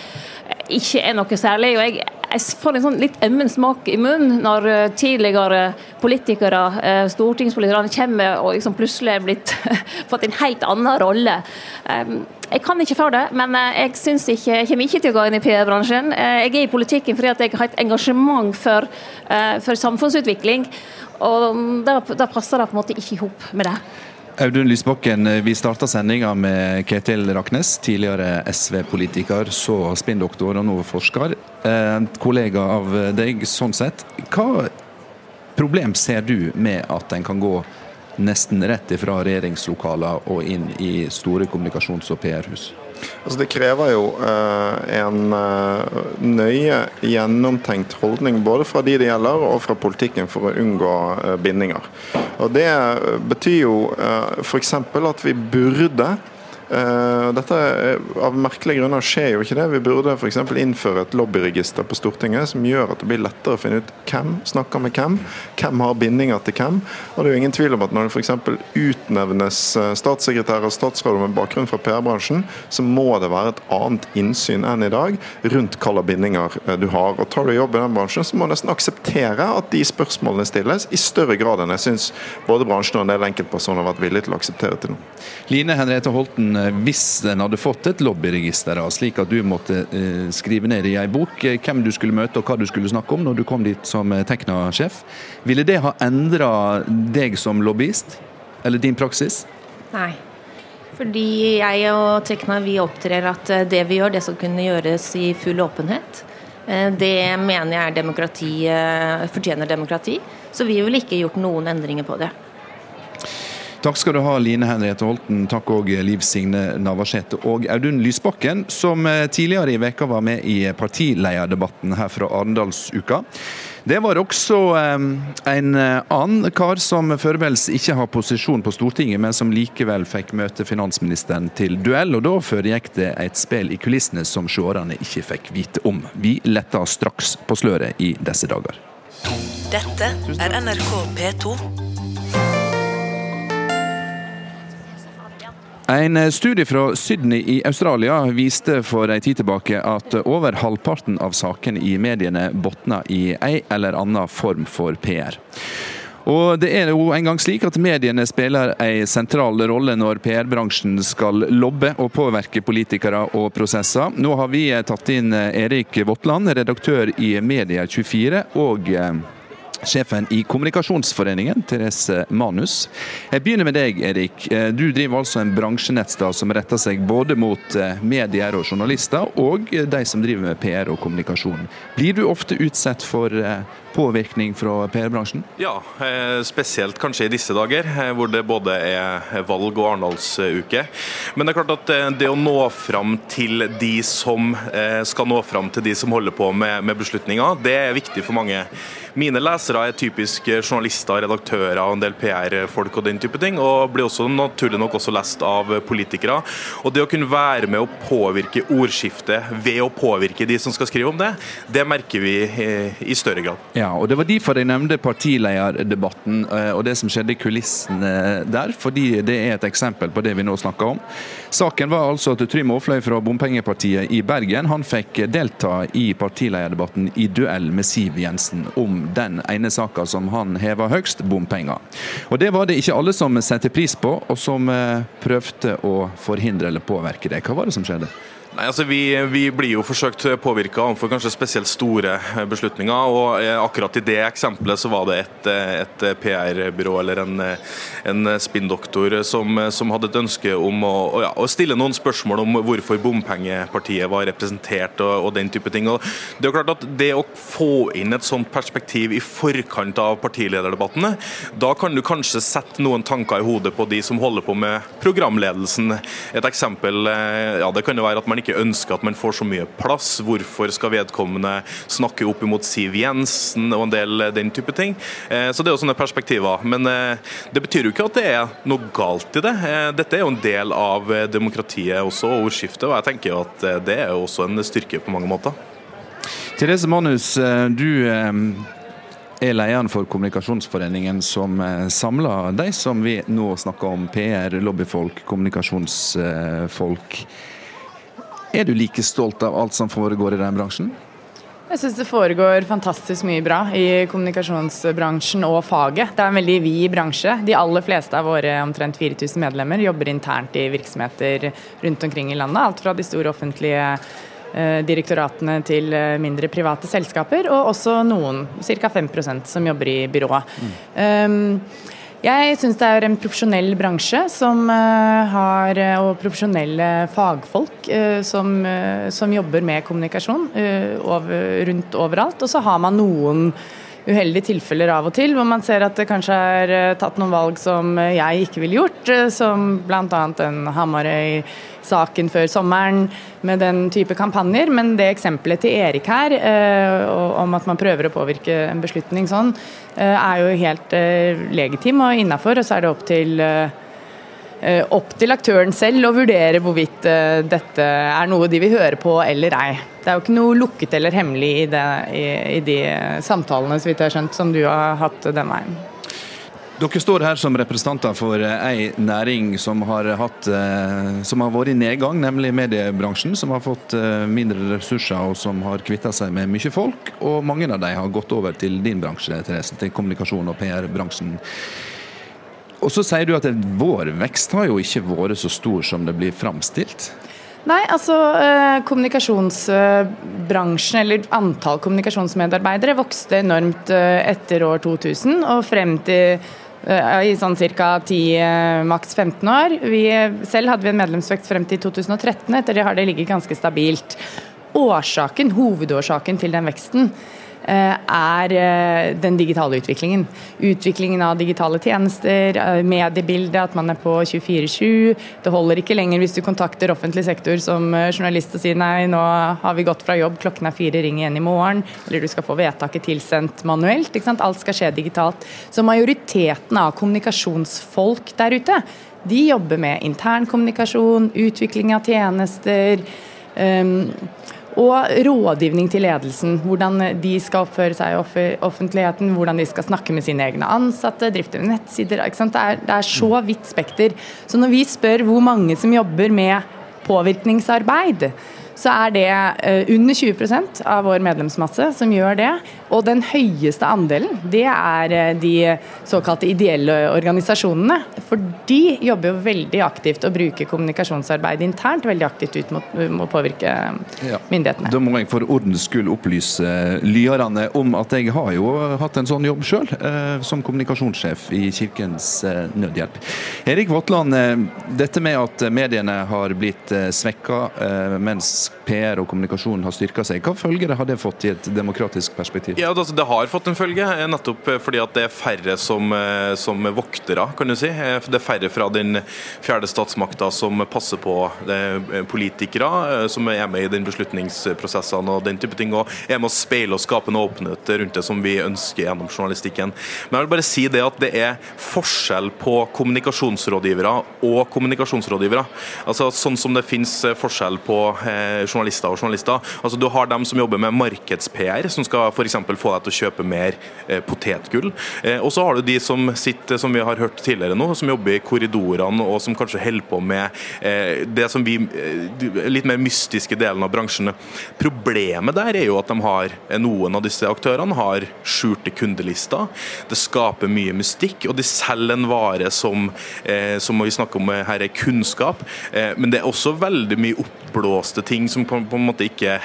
ikke er noe særlig. og jeg jeg får en sånn litt ømmen smak i munnen når eh, tidligere politikere, eh, stortingspolitikere, kommer og liksom plutselig blitt fått en helt annen rolle. Jeg kan ikke for det, men eh, jeg, synes ikke, jeg kommer ikke til å gå inn i PR-bransjen. Jeg er i politikken fordi jeg har et engasjement for, for samfunnsutvikling, og da passer det på en måte ikke i hop med det. Audun Lysbakken, eh, vi starta sendinga med Ketil Raknes, tidligere SV-politiker, så spinndoktor og nå forsker. Eh, kollega av deg sånn sett. Hva problem ser du med at en kan gå nesten rett ifra regjeringslokaler og inn i store kommunikasjons- og PR-hus? Altså det krever jo eh, en eh, nøye gjennomtenkt holdning både fra de det gjelder og fra politikken for å unngå eh, bindinger. Og Det betyr jo f.eks. at vi burde dette Av merkelige grunner skjer jo ikke det. Vi burde f.eks. innføre et lobbyregister på Stortinget som gjør at det blir lettere å finne ut hvem snakker med hvem, hvem har bindinger til hvem. Og det er jo ingen tvil om at Når det f.eks. utnevnes eh, statssekretærer og statsråder med bakgrunn fra PR-bransjen, så må det være et annet innsyn enn i dag rundt hvilke bindinger eh, du har. Og Tar du jobb i den bransjen, så må du nesten akseptere at de spørsmålene stilles i større grad enn jeg syns både bransjen og en del enkeltpersoner har vært villige til å akseptere til nå. Line Henriette Holten, Eh, hvis en hadde fått et lobbyregister, slik at du måtte eh, skrive ned i ei bok eh, hvem du skulle møte og hva du skulle snakke om når du kom dit som Tekna-sjef, ville det ha endra deg som lobbyist? Eller din praksis? Nei. Fordi jeg og Tekna vi opptrer at det vi gjør, det skal kunne gjøres i full åpenhet. Det mener jeg er demokrati, fortjener demokrati. Så vi ville ikke gjort noen endringer på det. Takk skal du ha, Line Henriette Holten. Takk òg Liv Signe Navarsete og Audun Lysbakken, som eh, tidligere i veka var med i partilederdebatten her fra Arendalsuka. Det var også eh, en eh, annen kar som foreløpig ikke har posisjon på Stortinget, men som likevel fikk møte finansministeren til duell. og Da foregikk det et spill i kulissene som seerne ikke fikk vite om. Vi letter straks på sløret i disse dager. Dette er NRK P2. En studie fra Sydney i Australia viste for en tid tilbake at over halvparten av sakene i mediene botner i ei eller annen form for PR. Og det er jo en gang slik at Mediene spiller en sentral rolle når PR-bransjen skal lobbe og påvirke politikere og prosesser. Nå har vi tatt inn Erik Votland, redaktør i Media24, og eh, sjefen i Kommunikasjonsforeningen, Therese Manus. Jeg begynner med deg, Erik. Eh, du driver altså en bransjenettstad som retter seg både mot eh, medier og journalister, og de som driver med PR og kommunikasjon. Blir du ofte utsatt for eh, påvirkning fra PR-bransjen? Ja, spesielt kanskje i disse dager, hvor det både er valg og Arendalsuke. Men det er klart at det å nå fram til de som skal nå fram til de som holder på med, med beslutninger, det er viktig for mange. Mine lesere er typisk journalister, redaktører og en del PR-folk og den type ting, og blir også naturlig nok også lest av politikere. Og det å kunne være med å påvirke ordskiftet ved å påvirke de som skal skrive om det, det merker vi i større grad. Ja, og Det var derfor jeg nevnte partilederdebatten eh, og det som skjedde i kulissene der, fordi det er et eksempel på det vi nå snakker om. Saken var altså at Trym Aafløy fra Bompengepartiet i Bergen han fikk delta i partilederdebatten i duell med Siv Jensen om den ene saka som han heva høgst, bompenger. Og Det var det ikke alle som satte pris på, og som eh, prøvde å forhindre eller påvirke det. Hva var det som skjedde? Nei, altså vi, vi, blir jo forsøkt påvirka overfor kanskje spesielt store beslutninger. og eh, Akkurat i det eksempelet så var det et, et PR-byrå eller en, en spinndoktor som, som, hadde et ønske om å, ja, å, stille noen spørsmål om hvorfor bompengepartiet var representert og, og, den type ting. Og det er klart at det å få inn et sånt perspektiv i forkant av partilederdebattene, da kan du kanskje sette noen tanker i hodet på de som holder på med programledelsen. Et eksempel eh, ja, det kan jo være at man ikke ønsker at man får så mye plass. Hvorfor skal vedkommende snakke opp imot Siv Jensen og en del den type ting. Eh, så det er jo sånne perspektiver. Men eh, det betyr jo ikke at det er noe galt i det. Eh, dette er jo en del av demokratiet også, og ordskiftet. Og jeg tenker jo at det er jo også en styrke på mange måter. Therese Manus, du er lederen for Kommunikasjonsforeningen, som samler de som vi nå snakker om, PR, lobbyfolk, kommunikasjonsfolk. Er du like stolt av alt som foregår i den bransjen? Jeg syns det foregår fantastisk mye bra i kommunikasjonsbransjen og faget. Det er en veldig vid bransje. De aller fleste av våre omtrent 4000 medlemmer jobber internt i virksomheter rundt omkring i landet. Alt fra de store offentlige eh, direktoratene til eh, mindre private selskaper, og også noen, ca. 5% som jobber i byrået. Mm. Um, jeg syns det er en profesjonell bransje som uh, har, eh, og profesjonelle fagfolk uh, som, som, jobber med kommunikasjon rundt overalt. Og så har man noen uheldige tilfeller av og til, hvor man ser at det kanskje er tatt noen valg som jeg ikke ville gjort, som bl.a. en Hamarøy saken før sommeren med den type kampanjer. Men det eksempelet til Erik her, eh, om at man prøver å påvirke en beslutning sånn, eh, er jo helt eh, legitim og innafor. Og så er det opp til opp til aktøren selv å vurdere hvorvidt dette er noe de vil høre på eller ei. Det er jo ikke noe lukket eller hemmelig i, det, i, i de samtalene så vidt jeg har skjønt, som du har hatt den veien. Dere står her som representanter for eh, ei næring som har, hatt, eh, som har vært i nedgang, nemlig mediebransjen. Som har fått eh, mindre ressurser og som har kvitta seg med mye folk. Og mange av dem har gått over til din bransje, Therese, til kommunikasjon og PR-bransjen. Og så sier du at vår vekst har jo ikke vært så stor som det blir framstilt. Nei, altså kommunikasjonsbransjen, eller antall kommunikasjonsmedarbeidere, vokste enormt etter år 2000 og frem til Eh, i sånn ca. 10, eh, maks 15 år. Vi, selv hadde vi en medlemsvekst frem til 2013. Etter det har det ligget ganske stabilt. Årsaken, Hovedårsaken til den veksten Eh, er eh, den digitale utviklingen. Utviklingen av digitale tjenester, eh, mediebildet, at man er på 24-7. Det holder ikke lenger hvis du kontakter offentlig sektor som journalist og sier nei, nå har vi gått fra jobb, klokken er fire, ring igjen i morgen. Eller du skal få vedtaket tilsendt manuelt. Alt skal skje digitalt. Så majoriteten av kommunikasjonsfolk der ute, de jobber med intern kommunikasjon, utvikling av tjenester. Um, og rådgivning til ledelsen. Hvordan de skal oppføre seg i offentligheten, hvordan de skal snakke med sine egne ansatte, drifte med nettsider. Det er, det er så vidt spekter. Så når vi spør hvor mange som jobber med påvirkningsarbeid, så er det eh, under 20% av vår medlemsmasse som gjør det. Og den høyeste andelen, det er eh, de såkalte ideelle organisasjonene. For de jobber jo veldig aktivt og bruker kommunikasjonsarbeid internt veldig aktivt ut mot, mot å påvirke ja. myndighetene. Da må jeg for ordens skyld opplyse lyerne om at jeg har jo hatt en sånn jobb sjøl, eh, som kommunikasjonssjef i Kirkens eh, Nødhjelp. Erik Våtland, eh, dette med at mediene har blitt eh, svekka mens Thanks. PR og kommunikasjon har styrka seg. Hva følger har det fått i et demokratisk perspektiv? Ja, altså, Det har fått en følge, eh, nettopp eh, fordi at det er færre som, eh, som voktere, kan du si. Det er færre fra den fjerde statsmakta som passer på politikere, som er med i den beslutningsprosessene og den type ting, og er med å speile og skape en åpenhet rundt det som vi ønsker gjennom journalistikken. Men jeg vil bare si det at det er forskjell på kommunikasjonsrådgivere og kommunikasjonsrådgivere. Altså Sånn som det finnes forskjell på eh, og journalister. Altså Du har dem som jobber med markeds-PR, som skal f.eks. få deg til å kjøpe mer eh, potetgull. Eh, og så har du de som sitter, som vi har hørt tidligere nå, som jobber i korridorene og som kanskje holder på med eh, det som vi eh, litt mer mystiske delen av bransjen. Problemet der er jo at de har, eh, noen av disse aktørene har skjulte kundelister. Det skaper mye mystikk, og de selger en vare som, eh, som vi snakker om her, er kunnskap. men det er også veldig mye oppblåste ting som på, på en måte ikke,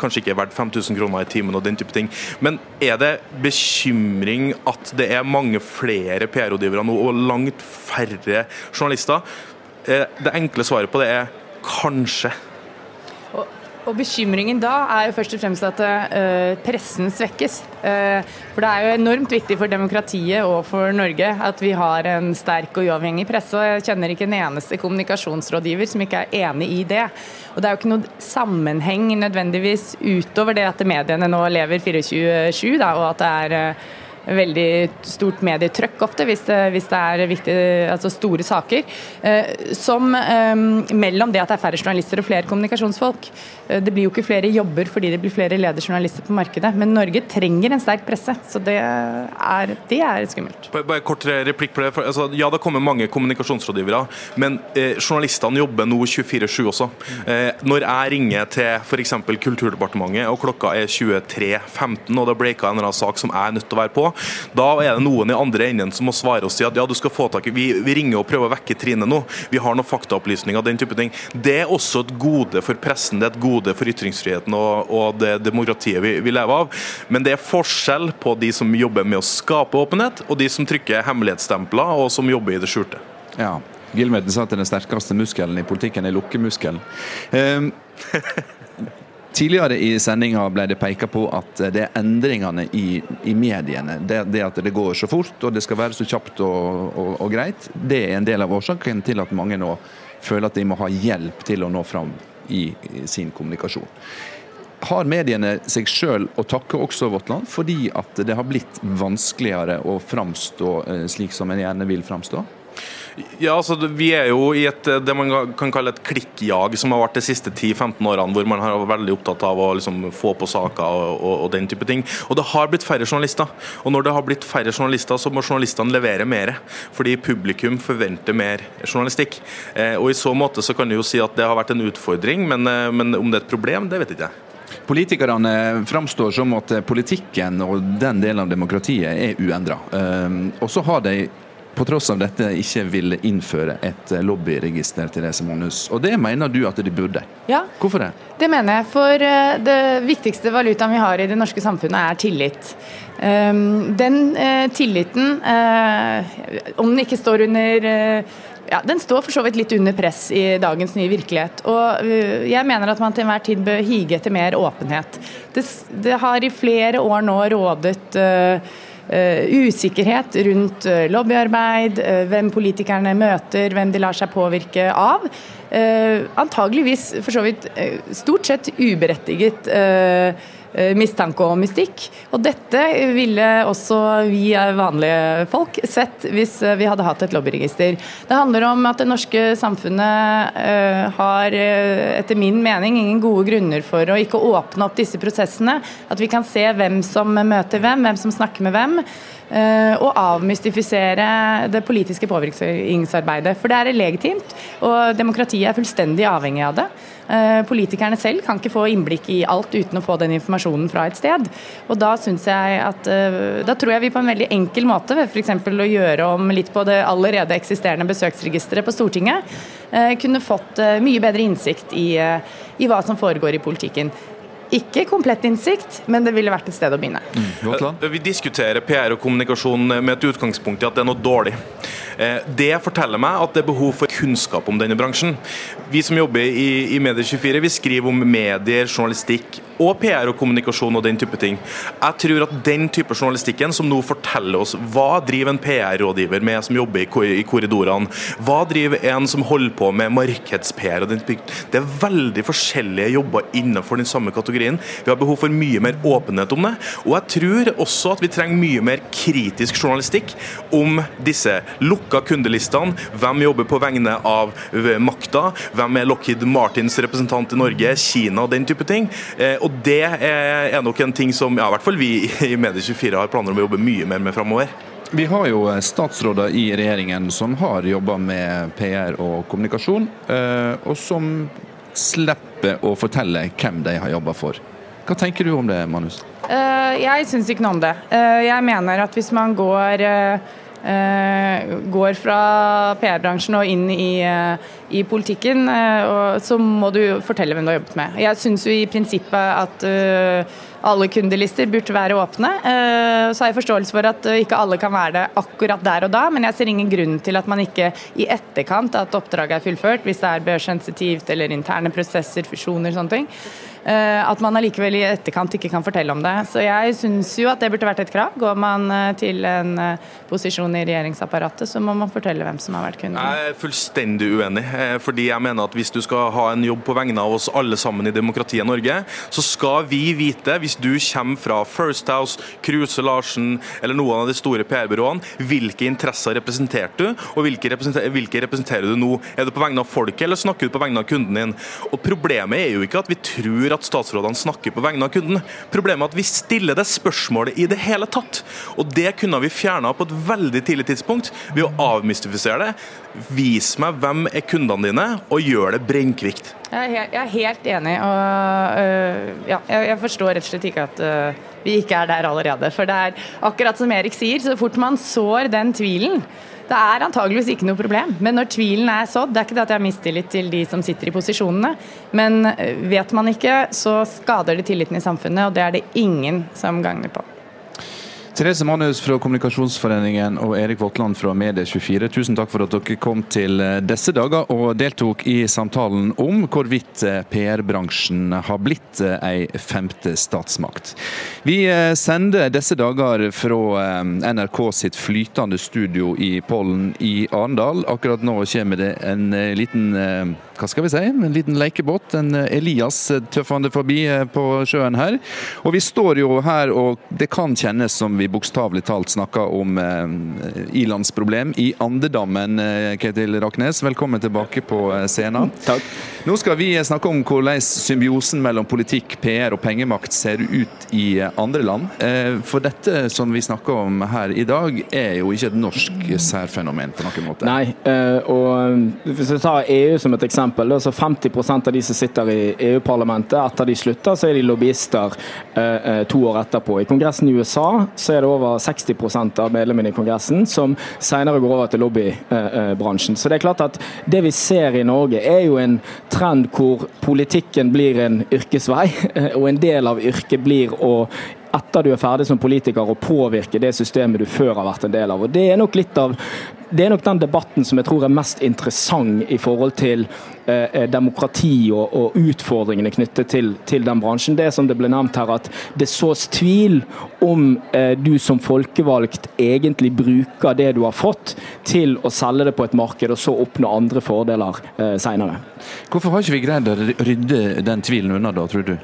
kanskje ikke er verdt 5000 kroner i timen og den type ting. Men er det bekymring at det er mange flere PR-rådgivere nå og langt færre journalister? Eh, det enkle svaret på det er kanskje. Og Bekymringen da er jo først og fremst at uh, pressen svekkes. Uh, for Det er jo enormt viktig for demokratiet og for Norge at vi har en sterk og uavhengig presse. og Jeg kjenner ikke en eneste kommunikasjonsrådgiver som ikke er enig i det. Og Det er jo ikke noe sammenheng nødvendigvis utover det at mediene nå lever 24-7, og at det er uh, veldig stort medietrøkk ofte, hvis det, hvis det er viktig, altså store saker. Som mellom det at det er færre journalister og flere kommunikasjonsfolk. Det blir jo ikke flere jobber fordi det blir flere lederjournalister på markedet, men Norge trenger en sterk presse. Så det er, det er skummelt. Bare kort replikk på det. Altså, ja, det kommer mange kommunikasjonsrådgivere, men eh, journalistene jobber nå 24-7 også. Eh, når jeg ringer til f.eks. Kulturdepartementet og klokka er 23.15 og det breaka en eller annen sak som jeg er nødt til å være på, da er det noen i andre enden som må svare og si at ja, du skal få tak i vi, vi ringer og prøver å vekke Trine nå, vi har noen faktaopplysninger, den type ting. Det er også et gode for pressen, det er et gode for ytringsfriheten og, og det demokratiet vi, vi lever av. Men det er forskjell på de som jobber med å skape åpenhet, og de som trykker hemmelighetsstempler og som jobber i det skjulte. Ja. Gilmeden sa at den sterkeste muskelen i politikken er lukkemuskelen. Um, Tidligere i sendinga ble det peka på at det er endringene i, i mediene, det, det, at det går så fort og det skal være så kjapt og, og, og, greit, det er en del av årsaken til at mange nå føler at de må ha hjelp til å nå fram i, i sin kommunikasjon. Har mediene seg sjøl å takke også, Vårt Land, fordi at det har blitt vanskeligere å framstå eh, slik som en gjerne vil framstå? Ja, altså Vi er jo i et, det man kan kalle et klikkjag som har vært de siste 10-15 årene, hvor man har vært veldig opptatt av å liksom få på saker og, og, og, den type ting. Og det har blitt færre journalister. Og når det har blitt færre journalister, så må journalistene levere mer. Fordi publikum forventer mer journalistikk. Eh, og I så måte så kan du jo si at det har vært en utfordring, men, eh, men om det er et problem, det vet ikke jeg. Politikerne framstår som at politikken og den delen av demokratiet er uendra. Eh, og har de på tross av dette ikke ville innføre et lobbyregister til Therese Monus. Og det mener du at de burde? Ja, Hvorfor det? Det mener jeg. For eh, det viktigste valutaen vi har i det norske samfunnet er tillit. Ehm, den eh, tilliten, eh, om den ikke står under ja, Den står for så vidt litt under press i dagens nye virkelighet. Og jeg mener at man til enhver tid bør hige etter mer åpenhet. Det, det har i flere år nå rådet usikkerhet rundt uh, lobbyarbeid, uh, hvem politikerne møter, hvem de lar seg påvirke av. antageligvis for så vidt stort sett uberettiget mistanke og mystikk. Og dette ville også vi vanlige folk sett hvis vi hadde hatt et lobbyregister. Det handler om at det norske samfunnet har etter min mening ingen gode grunner for å ikke åpne opp disse prosessene. At vi kan se hvem som møter hvem, hvem som snakker med hvem. Eh, og avmystifisere det politiske påvirkningsarbeidet. For det er legitimt, og demokratiet er fullstendig avhengig av det. Eh, politikerne selv kan ikke få innblikk i alt uten å få den informasjonen fra et sted. Og da syns jeg at eh, Da tror jeg vi på en veldig enkel måte, ved f.eks. å gjøre om litt på det allerede eksisterende besøksregisteret på Stortinget, kunne fått mye bedre innsikt i, i hva som foregår i politikken. Ikke komplett innsikt, men det ville vært et sted å begynne. Mm. Vi diskuterer PR og kommunikasjon med et utgangspunkt i at det er noe dårlig. Eh, det forteller meg at det er behov for kunnskap om denne bransjen. Vi som jobber i, i Medier24, vi skriver om medier, journalistikk og PR og kommunikasjon og den type ting. Jeg tror at den type journalistikken som nå forteller oss hva driver en PR-rådgiver med som jobber i korridorene, hva driver en som holder på med markeds-PR og den type Det er veldig forskjellige jobber innenfor den samme kategorien. Vi har behov for mye mer åpenhet om det. Og jeg tror også at vi trenger mye mer kritisk journalistikk om disse lukka kundelistene, hvem jobber på vegne av makta, hvem er Lockheed Martins representant i Norge, Kina og den type ting. Eh, og det er nok en ting som ja, i hvert fall vi i Medie24 har planer om å jobbe mye mer med framover. Vi har jo eh, statsråder i regjeringen som har jobba med PR og kommunikasjon, eh, og som slipper å fortelle hvem de har jobba for. Hva tenker du om det, Manus? Jeg syns ikke noe om det. Jeg mener at hvis man går går fra PR-bransjen og inn i, uh, i politikken, uh, så må du fortelle hvem du har jobbet med. Jeg syns jo i prinsippet at alle kundelister burde være åpne. Så har jeg forståelse for at ikke alle kan være det akkurat der og da, men jeg ser ingen grunn til at man ikke i etterkant at oppdraget er fullført, hvis det er børssensitivt eller interne prosesser, fusjoner, og sånne ting Eh, at man allikevel i etterkant ikke kan fortelle om det. Så jeg syns jo at det burde vært et krav. Går man eh, til en eh, posisjon i regjeringsapparatet, så må man fortelle hvem som har vært kunden. Jeg er fullstendig uenig. fordi jeg mener at hvis du skal ha en jobb på vegne av oss alle sammen i demokratiet Norge, så skal vi vite, hvis du kommer fra First House, Kruse Larsen eller noen av de store PR-byråene, hvilke interesser representerte du, og hvilke representer, hvilke representerer du nå? Er det på vegne av folket, eller snakker du på vegne av kunden din? Og Problemet er jo ikke at vi tror at statsrådene snakker på vegne av kunden. Problemet er at vi stiller det spørsmålet i det hele tatt. Og Det kunne vi fjerna på et veldig tidlig tidspunkt ved å avmystifisere det. Vis meg hvem er kundene dine, og gjør det brennkvikt. Jeg er, helt, enig. og øh, ja, jeg, forstår rett og slett ikke at øh, vi ikke er der allerede. For det er akkurat som Erik sier, så fort man sår den tvilen det er antageligvis ikke noe problem, men når tvilen er sådd Det er ikke det at jeg har mistillit til de som sitter i posisjonene, men øh, vet man ikke, så skader det tilliten i samfunnet, og det er det ingen som gagner på. Therese Manus fra Kommunikasjonsforeningen og Erik Votland fra Medie24, tusen takk for at dere kom til eh, disse dager og deltok i samtalen om hvorvidt eh, PR-bransjen har blitt eh, ei femte statsmakt. Vi sender disse dager fra NRK sitt flytende studio i Pollen i Arendal. Akkurat nå kommer det en liten hva skal vi si, en liten lekebåt. En Elias tøffende forbi på sjøen her. Og vi står jo her, og det kan kjennes som vi bokstavelig talt snakker om eh, ilandsproblem i andedammen. Eh, Ketil Raknes, velkommen tilbake på eh, scenen. Takk. Nå skal vi snakke om hvordan symbiosen mellom politikk, PR og pengemakt ser ut i andre land. Eh, for dette som vi snakker om her i dag, er jo ikke et norsk særfenomen på noen måte. Nei, eh, og hvis vi tar EU som et eksempel, så 50% av de som sitter i EU-parlamentet, etter de slutter, så er de lobbyister eh, to år etterpå. I Kongressen i USA så er det over 60% av medlemmene i Kongressen som senere går over til lobbybransjen. Så det er klart at det vi ser i Norge, er jo en trend hvor politikken blir en yrkesvei, og en del av yrket blir å etter du er ferdig som politiker å påvirke det systemet du før har vært en del av. Og Det er nok litt av det er nok den debatten som jeg tror er mest interessant i forhold til eh, eh, demokrati og, og, utfordringene knyttet til, til, den bransjen. Det som det ble nevnt her, at det sås tvil om eh, du som folkevalgt egentlig bruker det du har fått til å selge det på et marked, og så oppnå andre fordeler eh, senere. Hvorfor har ikke vi greid å rydde den tvilen unna da, tror du?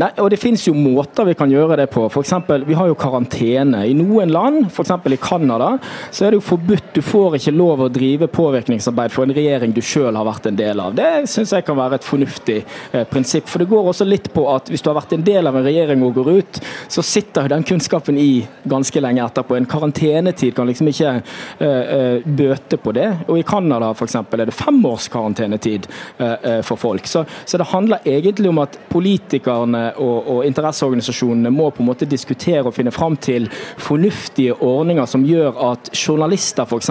Nei, og Det finnes jo måter vi kan gjøre det på. For eksempel, vi har jo karantene. I noen land, f.eks. i Canada, så er det jo forbudt. Du får ikke lov å drive påvirkningsarbeid for en regjering du sjøl har vært en del av. Det syns jeg kan være et fornuftig eh, prinsipp. For det går også litt på at hvis du har vært en del av en regjering og går ut, så sitter den kunnskapen i ganske lenge etterpå. En karantenetid kan liksom ikke eh, eh bøte på det. Og i Canada f.eks. er det fem års karantenetid eh, eh, for folk. Så, så det handler egentlig om at politikere politikerne og, og, interesseorganisasjonene må på en måte diskutere og finne fram til fornuftige ordninger som gjør at journalister f.eks.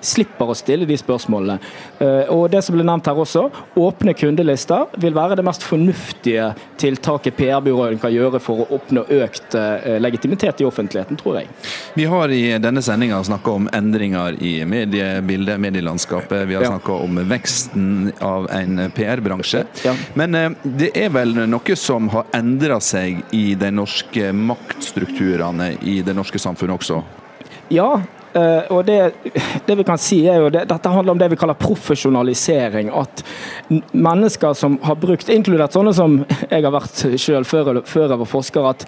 slipper å stille de spørsmålene. Eh, og det som ble nevnt her også, Åpne kundelister vil være det mest fornuftige tiltaket PR-byråene kan gjøre for å oppnå økt eh, legitimitet i offentligheten, tror jeg. Vi har i denne sendinga snakka om endringer i mediebildet, medielandskapet. Vi har ja. snakka om veksten av en PR-bransje. Ja. Men eh, det er vel noe som har endra seg i de norske maktstrukturene i det norske samfunnet også? Ja, Uh, og det, det, vi kan si er jo det, Dette handler om det vi kaller profesjonalisering. At mennesker som har brukt, inkludert sånne som jeg har vært selv før, før jeg var forsker, at,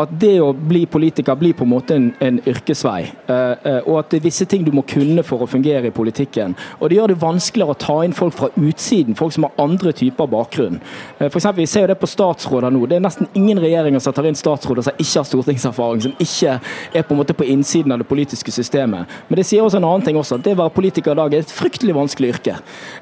at, det å bli politiker blir på en måte en, en yrkesvei. Uh, uh, og at det er visse ting du må kunne for å fungere i politikken. Og det gjør det vanskeligere å ta inn folk fra utsiden, folk som har andre typer bakgrunn. For eksempel, Vi ser jo det på statsråder nå. Det er nesten ingen regjeringer som tar inn statsråder som ikke har stortingserfaring, som ikke er på en måte på innsiden av det politiske systemet systemet. Men det sier også en annen ting også, at det å være politiker i dag er et fryktelig vanskelig yrke.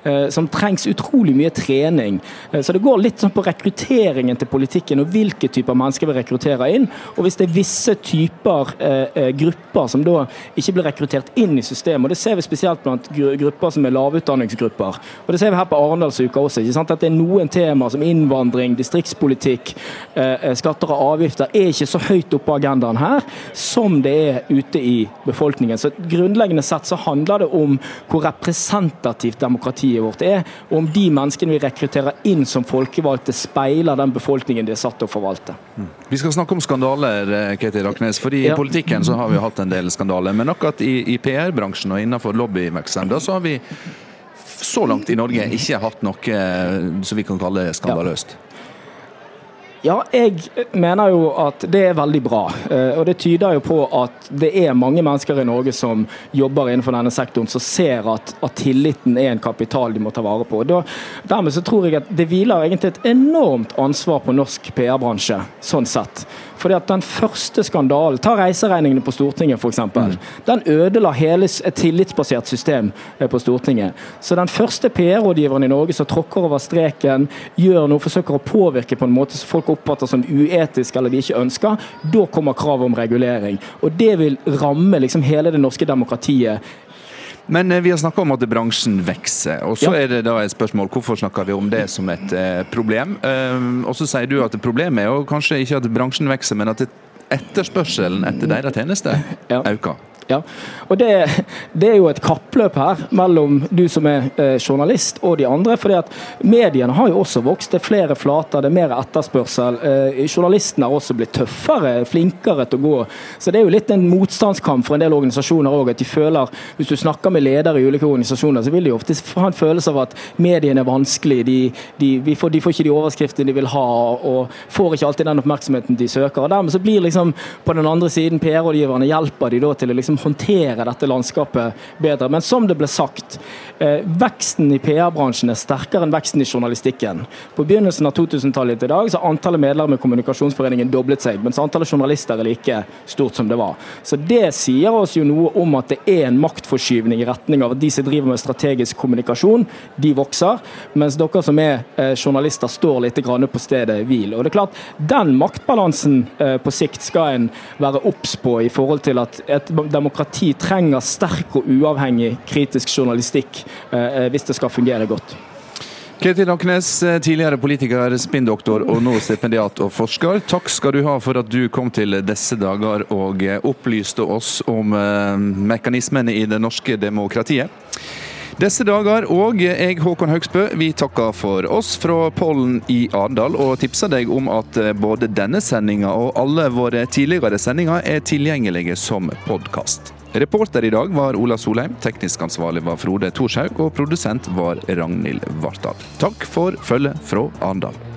Eh, som trengs utrolig mye trening. Eh, så det går litt sånn på rekrutteringen til politikken og hvilke typer mennesker vi rekrutterer inn. Og hvis det er visse typer eh, grupper som da ikke blir rekruttert inn i systemet, og det ser vi spesielt blant grupper som er lavutdanningsgrupper. Og det ser vi her på Arendalsuka også. ikke sant? At det er noen temaer som innvandring, distriktspolitikk, skatter og avgifter er ikke så høyt oppe på agendaen her som det er ute i befolkningen befolkningen. Så Grunnleggende sett så handler det om hvor representativt demokratiet vårt er, og om de menneskene vi rekrutterer inn som folkevalgte, speiler den befolkningen de er satt til å forvalte. Mm. Vi skal snakke om skandaler, eh, Ketil Raknes. fordi ja. I politikken så har vi hatt en del skandaler. Men akkurat i, i PR-bransjen og innenfor lobbyvirksomheter så har vi så langt i Norge ikke hatt noe eh, som vi kan kalle skandaløst. Ja, jeg mener jo at det er veldig bra. Eh, og det tyder jo på at det er mange mennesker i Norge som jobber innenfor denne sektoren, som ser at, at tilliten er en kapital de må ta vare på. Da, dermed så tror jeg at det hviler egentlig et enormt ansvar på norsk PR-bransje, sånn sett. Fordi at Den første skandalen, ta reiseregningene på Stortinget f.eks. Mm. Den ødela hele et tillitsbasert system eh, på Stortinget. Så den første PR-rådgiveren i Norge som tråkker over streken, gjør noe, forsøker å påvirke på en måte som folk oppfatter som uetisk eller de ikke ønsker, da kommer kravet om regulering. Og Det vil ramme liksom hele det norske demokratiet men eh, vi har snakka om at bransjen vokser. Og så ja. er det da et spørsmål hvorfor snakker vi om det som et eh, problem. Um, og så sier du at problemet er jo kanskje ikke at bransjen vokser, men at etterspørselen etter deres tjenester ja. øker. Ja, og det, det, er jo et kappløp her mellom du som er eh, journalist og de andre. fordi at Mediene har jo også vokst. Det er flere flater, det er mer etterspørsel. Eh, journalistene har også blitt tøffere, flinkere til å gå. Så det er jo litt en motstandskamp for en del organisasjoner òg. At de føler Hvis du snakker med ledere i ulike organisasjoner, så vil de ofte ha en følelse av at mediene er vanskelig. De, de, får, de får ikke de overskriftene de vil ha, og får ikke alltid den oppmerksomheten de søker. og Dermed så blir liksom på den andre siden PR-rådgiverne hjelper de da til å liksom liksom håndtere dette landskapet bedre. Men som det ble sagt, eh, veksten i PR-bransjen er sterkere enn veksten i journalistikken. På begynnelsen av 2000-tallet til i dag så har antallet medlemmer i Kommunikasjonsforeningen doblet seg, mens antallet journalister er like stort som det var. Så Det sier oss jo noe om at det er en maktforskyvning i retning av at de som driver med strategisk kommunikasjon, de vokser, mens dere som er eh, journalister står litt på stedet hvil. Og det er klart, Den maktbalansen eh, på sikt skal en være obs på i forhold til at et demokrati trenger sterk og uavhengig kritisk journalistikk eh, eh, hvis det skal fungere godt. Ketil Aknes, eh, tidligere politiker, spinndoktor og nå stipendiat og forsker. Takk skal du ha for at du kom til disse dager og opplyste oss om mekanismene i det norske demokratiet. Disse dager og jeg, Håkon Haugsbø, vi takker for oss fra Pollen i Arendal og tipser deg om at både denne sendinga og alle våre tidligere sendinger er tilgjengelige som podkast. Reporter i dag var Ola Solheim, teknisk ansvarlig var Frode Thorshaug, og produsent var Ragnhild Vartdal. Takk for følget fra Arendal.